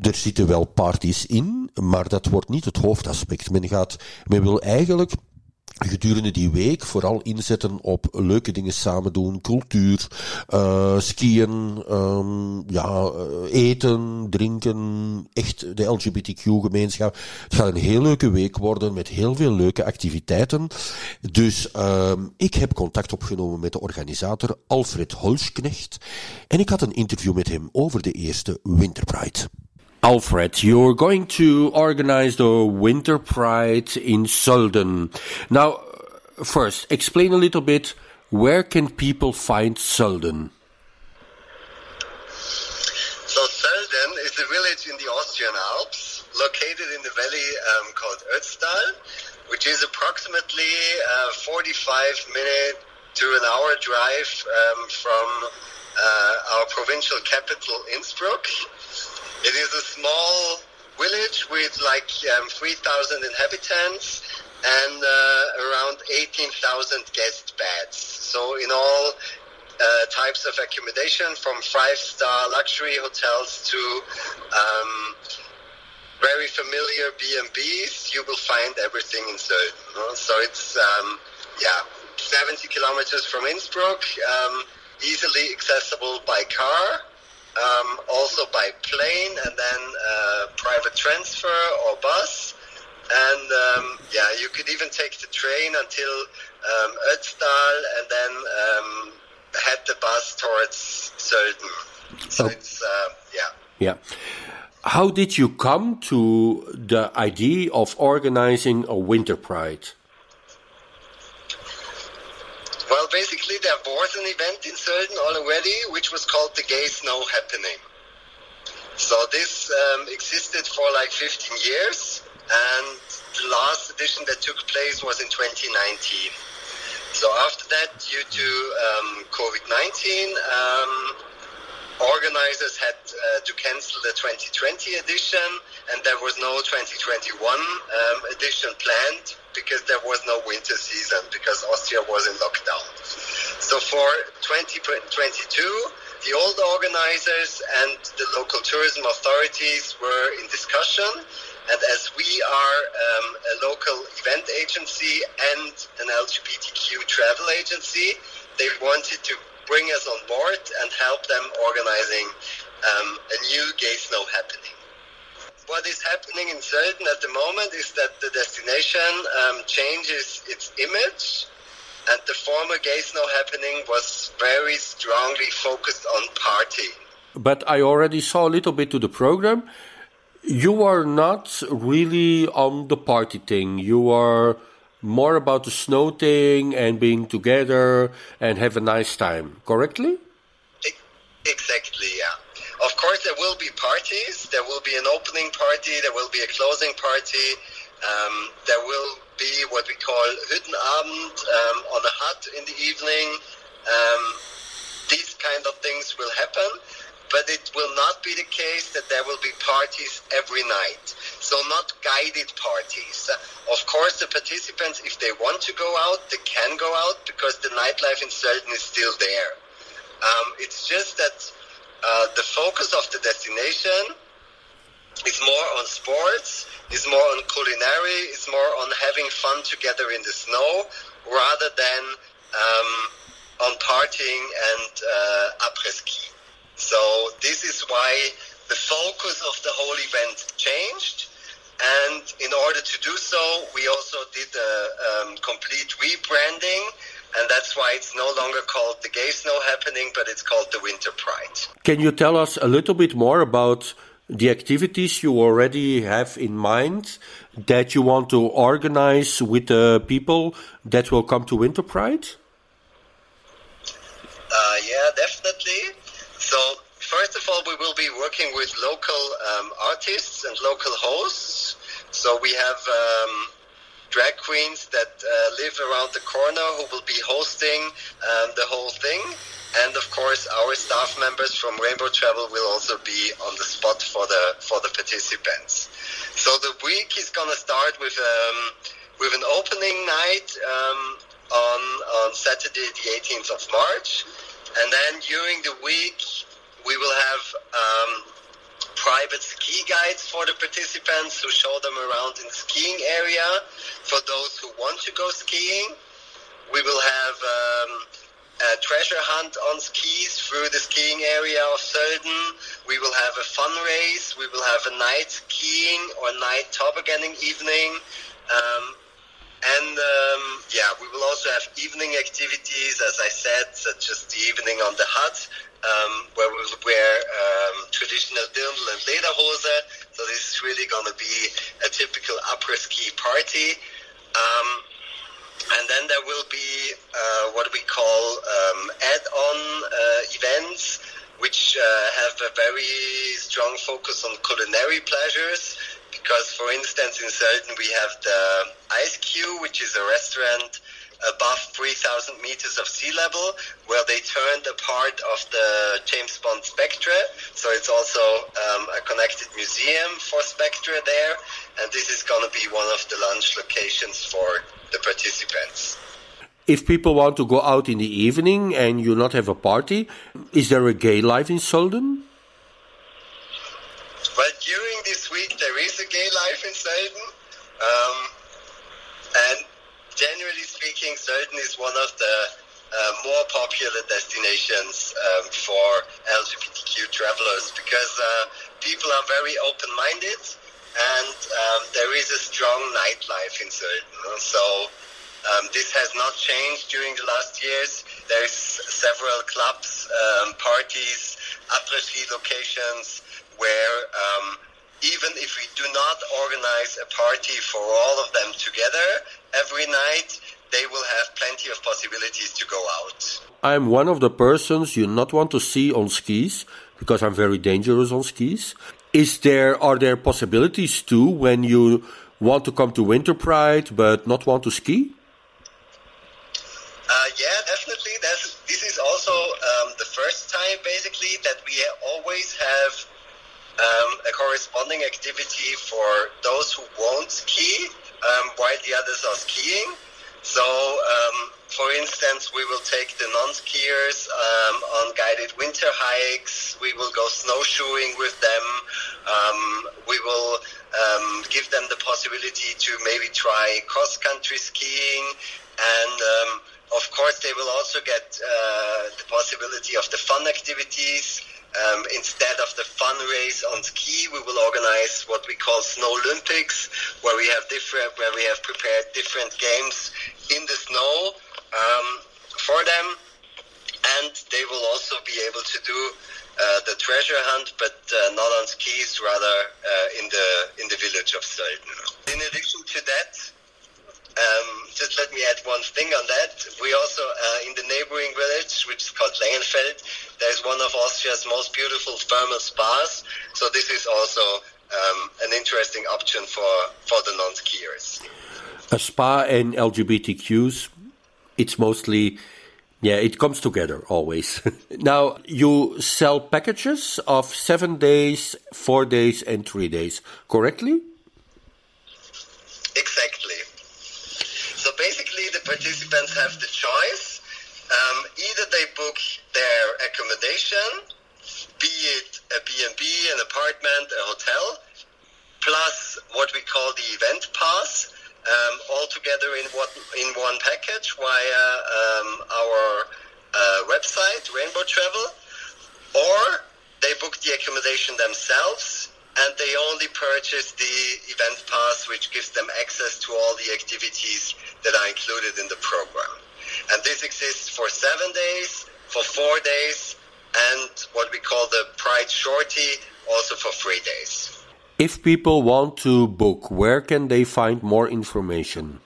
er zitten wel parties in, maar dat wordt niet het hoofdaspect. Men gaat, men wil eigenlijk gedurende die week vooral inzetten op leuke dingen samen doen, cultuur, uh, skiën, um, ja, eten, drinken, echt de LGBTQ-gemeenschap. Het gaat een heel leuke week worden met heel veel leuke activiteiten. Dus um, ik heb contact opgenomen met de organisator Alfred Holschknecht en ik had een interview met hem over de eerste Winterpride. Alfred, you're going to organize the Winter Pride in Sölden. Now, first, explain a little bit where can people find Sölden? So Sölden is a village in the Austrian Alps, located in the valley um, called Ötztal, which is approximately uh, 45 minute to an hour drive um, from our provincial capital Innsbruck. It is a small village with like um, 3,000 inhabitants and uh, around 18,000 guest beds. So in all uh, types of accommodation from five-star luxury hotels to um, very familiar B&Bs, you will find everything in Sölden. So it's, um, yeah, 70 kilometers from Innsbruck, um, easily accessible by car um, also by plane and then uh, private transfer or bus. And um, yeah, you could even take the train until um, Ötztal and then um, head the bus towards Sölden. So Oh. it's, uh, yeah. Yeah. How did you come to the idea of organizing a Winter Pride? Well, basically, there was an event in Sölden already, which was called the Gay Snow Happening. So this um, existed for like 15 years, and the last edition that took place was in 2019. So after that, due to um, COVID-19, um, organizers had uh, to cancel the 2020 edition, and there was no 2021 um, edition planned because there was no winter season because Austria was in lockdown. So for 2022, the old organizers and the local tourism authorities were in discussion. And as we are um, a local event agency and an LGBTQ travel agency, they wanted to bring us on board and help them organizing um, a new gay snow happening. What is happening in Sölden at the moment is that the destination um, changes its image, and the former gay snow happening was very strongly focused on party. But I already saw a little bit to the program. You are not really on the party thing. You are more about the snow thing and being together and have a nice time, correctly? Exactly, yeah. Of course, there will be parties. There will be an opening party. There will be a closing party. Um, there will be what we call Hüttenabend um, on a hut in the evening. Um, these kind of things will happen, but it will not be the case that there will be parties every night. So not guided parties. Of course, the participants, if they want to go out, they can go out because the nightlife in Sölden is still there. Um, it's just that uh, the focus of the destination is more on sports, is more on culinary, is more on having fun together in the snow, rather than um, on partying and uh, après ski. So this is why the focus of the whole event changed. And in order to do so, we also did a um, complete rebranding, and that's why it's no longer called the Gay Snow Happening, but it's called the Winter Pride. Can you tell us a little bit more about the activities you already have in mind that you want to organize with the people that will come to Winter Pride? Uh, yeah, definitely. So, first of all, we will be working with local um, artists and local hosts. So, we have um, drag queens that uh, live around the corner who will be hosting um, the whole thing. And of course, our staff members from Rainbow Travel will also be on the spot for the for the participants. So the week is gonna start with um, with an opening night um, on on Saturday, the 18th of March, and then during the week we will have um, private ski guides for the participants who show them around in the skiing area. For those who want to go skiing, we will have um, a treasure hunt on skis through the skiing area of Sölden. We will have a fun race. We will have a night skiing or night tobogganing evening. Um, and um, yeah, we will also have evening activities, as I said, such as the evening on the hut, um, where we will wear um, traditional dirndl and lederhose. So this is really going to be a typical upper ski party. Um, and then there will be uh, what we call um, add-on uh, events, which uh, have a very strong focus on culinary pleasures. Because, for instance, in Sölden we have the Ice Cube, which is a restaurant above 3,000 meters of sea level, where they turned a part of the James Bond Spectre. So it's also um, a connected museum for Spectre there, and this is going to be one of the lunch locations for the participants. If people want to go out in the evening and you not have a party, is there a gay life in Solden? Well, during this week there is a gay life in Sölden, um, and generally speaking, Sölden is one of the uh, more popular destinations um, for LGBTQ travelers because uh, people are very open-minded and um, there is a strong nightlife in Sölden. So um, this has not changed during the last years. There's several clubs, um, parties, après-ski locations where um, even if we do not organize a party for all of them together every night, they will have plenty of possibilities to go out. I'm one of the persons you not want to see on skis because I'm very dangerous on skis. Is there are there possibilities too when you want to come to Winter Pride but not want to ski? Uh, yeah, definitely. That's, this is also um, the first time, basically, that we always have um, a corresponding activity for those who won't ski um, while the others are skiing. So, um, for instance, we will take the non-skiers um, on guided winter hikes. We will go snowshoeing with them. Um, we will um, give them the possibility to maybe try cross-country skiing and um, of course, they will also get uh, the possibility of the fun activities. Um, instead of the fun race on ski, we will organize what we call Snow Olympics, where we have different, where we have prepared different games in the snow um, for them, and they will also be able to do uh, the treasure hunt, but uh, not on skis, rather uh, in the in the village of Sölden. In addition to that, um, just let me add one thing on that. We also, uh, in the neighboring village, which is called Langenfeld, there's one of Austria's most beautiful thermal spas. So this is also um, an interesting option for, for the non-skiers. A spa and LGBTQs, it's mostly, yeah, it comes together always. now, you sell packages of seven days, four days, and three days, correctly? Exactly. So basically, the participants have the choice. Um, either they book their accommodation, be it a B&B, an apartment, a hotel, plus what we call the event pass, um, all together in one, in one package via um, our uh, website, Rainbow Travel, or they book the accommodation themselves and they only purchase the event pass, which gives them access to all the activities that are included in the program. And this exists for seven days, for four days, and what we call the Pride Shorty, also for three days. If people want to book, where can they find more information?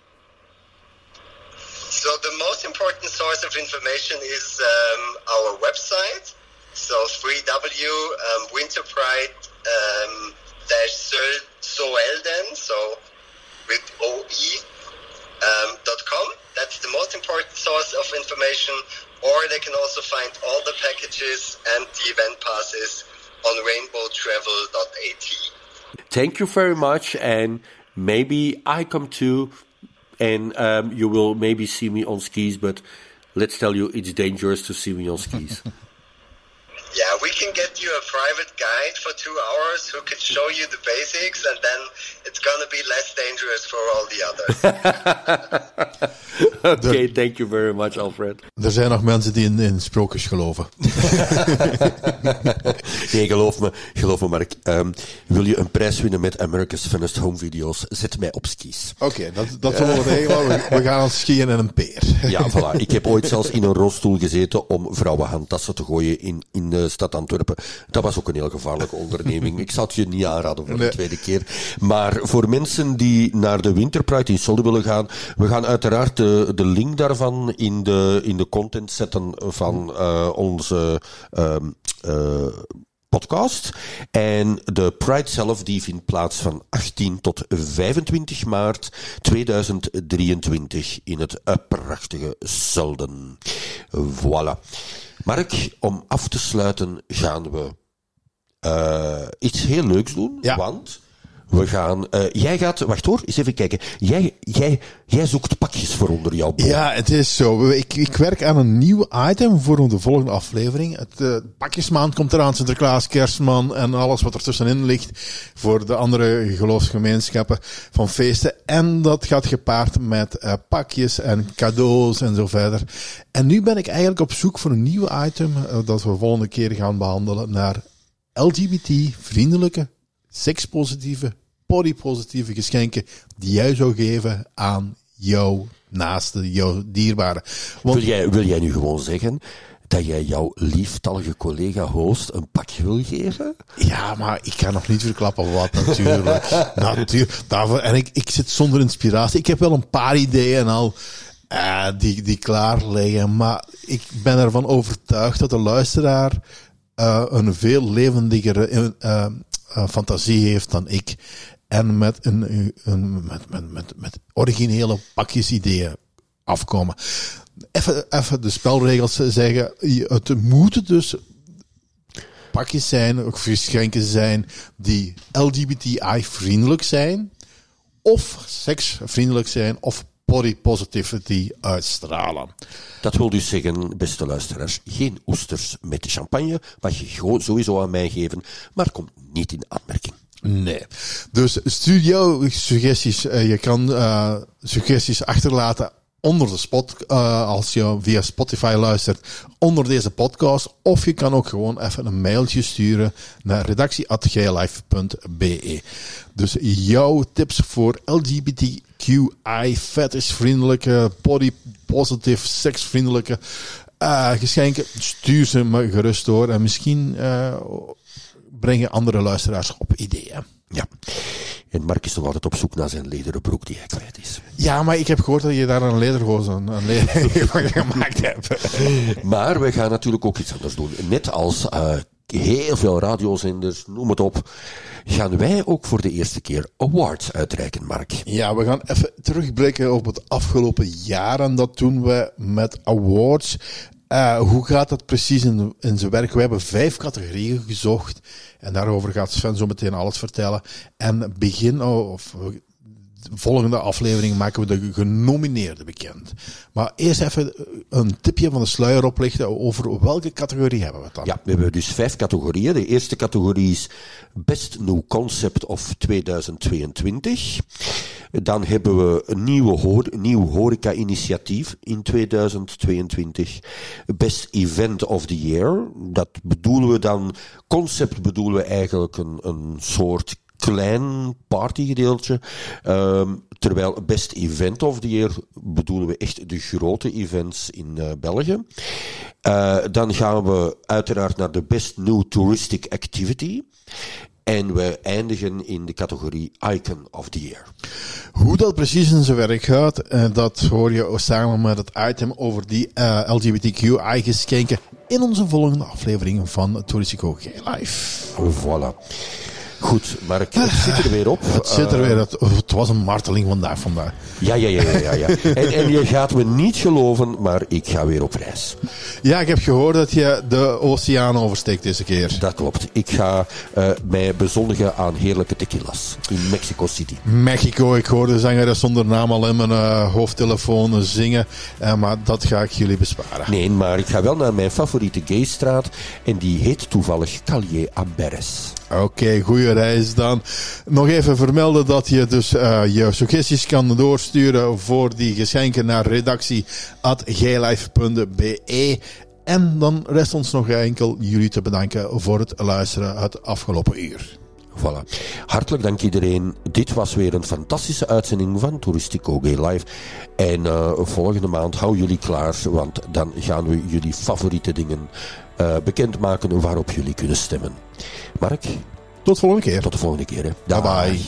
So the most important source of information is um, our website. So 3W um, Winter Pride um, dash Soelden, so with OE um, .com. That's the most important source of information. Or they can also find all the packages and the event passes on rainbowtravel.at. Thank you very much, and maybe I come too, and um, you will maybe see me on skis. But let's tell you, it's dangerous to see me on skis. Yeah, we can get you a private guide for two hours who can show you the basics, and then it's gonna be less dangerous for all the others. okay, thank you very much, Alfred. Er zijn nog mensen die in, in sprookjes geloven. nee, geloof me, geloof me, Mark. Ehm, wil je een prijs winnen met America's Funniest Home Video's? Zet mij op skis. Oké, dat, dat zullen we regelen. We, we gaan skiën in een peer. Ja, voilà. Ik heb ooit zelfs in een rolstoel gezeten om vrouwenhandtassen te gooien in, in de stad Antwerpen. Dat was ook een heel gevaarlijke onderneming. Ik zou het je niet aanraden voor de tweede keer. Maar voor mensen die naar de Winterpride in Solde willen gaan, we gaan uiteraard de, de link daarvan in de, in de content zetten van eh, onze ehm, eh, podcast. En de Pride zelf die vindt plaats van 18 tot 25 maart 2023 in het eh, prachtige Zulden. Voilà. Mark, om af te sluiten gaan we eh, iets heel leuks doen. Want we gaan... eh, jij gaat... Wacht hoor, eens even kijken. Jij, jij, jij zoekt pakjes voor onder jouw. Ja, het is zo. Ik, ik werk aan een nieuw item voor de volgende aflevering. Het eh, pakjesmaand komt eraan, Sinterklaas, Kerstman en alles wat er tussenin ligt voor de andere geloofsgemeenschappen van feesten. En dat gaat gepaard met eh, pakjes en cadeaus en zo verder. En nu ben ik eigenlijk op zoek voor een nieuw item dat we volgende keer gaan behandelen naar LGBT-vriendelijke, sekspositieve, bodypositieve geschenken die jij zou geven aan jouw naaste, jouw dierbare. Want Wil, jij, wil jij nu gewoon zeggen dat jij jouw lieftallige collega-host een pakje wil geven? Ja, maar ik kan nog niet verklappen wat natuurlijk. natuurlijk. Daarvoor, en ik, ik zit zonder inspiratie. Ik heb wel een paar ideeën al eh, die, die klaar liggen. Maar ik ben ervan overtuigd dat de luisteraar eh, een veel levendigere eh, fantasie heeft dan ik. En met, een, een, met, met, met, met originele pakjesideeën afkomen. Even, even de spelregels zeggen. Het moet dus pakjes zijn, ook geschenken zijn die LGBTI-vriendelijk zijn, of seksvriendelijk zijn, of body positivity uitstralen. Dat wil dus zeggen, beste luisteraars, geen oesters met champagne, mag je gewoon sowieso aan mij geven, maar komt niet in aanmerking. Nee. Dus jouw suggesties. Eh, je kan eh, suggesties achterlaten onder de spot, eh, als je via Spotify luistert, onder deze podcast. Of je kan ook gewoon even een mailtje sturen naar redactie.gaylife.be. Dus jouw tips voor LGBTQI, fetishvriendelijke, body positive, seksvriendelijke geschenken, stuur ze me gerust door. En misschien eh, brengen andere luisteraars op ideeën. Ja. En Mark is nog altijd op zoek naar zijn lederen broek die hij kwijt is. Ja, maar ik heb gehoord dat je daar een lederhoos aan een leder van gemaakt hebt. Maar we gaan natuurlijk ook iets anders doen. Net als eh, heel veel radiozenders, noem het op, gaan wij ook voor de eerste keer awards uitreiken, Mark. Ja, we gaan even terugblikken op het afgelopen jaar. En dat doen we met awards. Eh, hoe gaat dat precies in, in zijn werk? We hebben vijf categorieën gezocht. En daarover gaat Sven zo meteen alles vertellen. En begin, oh, of volgende aflevering maken we de genomineerden bekend. Maar eerst even een tipje van de sluier oplichten over welke categorie hebben we dan? Ja, we hebben dus vijf categorieën. De eerste categorie is Best New Concept of 2022. Dan hebben we een nieuwe hoor, nieuw horeca-initiatief in 2022. Best Event of the Year. Dat bedoelen we dan, concept bedoelen we eigenlijk een, een soort klein partygedeeltje. Ehm, terwijl Best Event of the Year bedoelen we echt de grote events in eh, België. Eh, dan gaan we uiteraard naar de Best New Touristic Activity. En we eindigen in de categorie Icon of the Year. Hoe dat precies in zijn werk gaat, eh, dat hoor je samen met het item over die eh, LGBTQI-geschenken in onze volgende aflevering van Touristico Gay Life. Voilà. Goed, Mark, het zit er weer op. Het zit er Eh, weer. Het, het was een marteling vandaag. vandaag. Ja, ja, ja, ja, ja. ja. En, en je gaat me niet geloven, maar ik ga weer op reis. Ja, ik heb gehoord dat je de oceaan oversteekt deze keer. Dat klopt. Ik ga eh, mij bezondigen aan heerlijke tequilas in Mexico City. Mexico, ik hoorde zangeres zonder naam al in mijn eh, hoofdtelefoon zingen. Maar dat ga ik jullie besparen. Nee, maar ik ga wel naar mijn favoriete gaystraat en die heet toevallig Calle Amberes. Oké, goede reis dan. Nog even vermelden dat je dus eh, je suggesties kan doorsturen voor die geschenken naar redactie.gaylife.be. En dan rest ons nog enkel jullie te bedanken voor het luisteren het afgelopen uur. Voilà. Hartelijk dank iedereen. Dit was weer een fantastische uitzending van Touristico Gay Live. En eh, volgende maand hou jullie klaar, want dan gaan we jullie favoriete dingen eh, bekendmaken waarop jullie kunnen stemmen. Mark? Tot de volgende keer. Tot de volgende keer. Hè. bye. bye.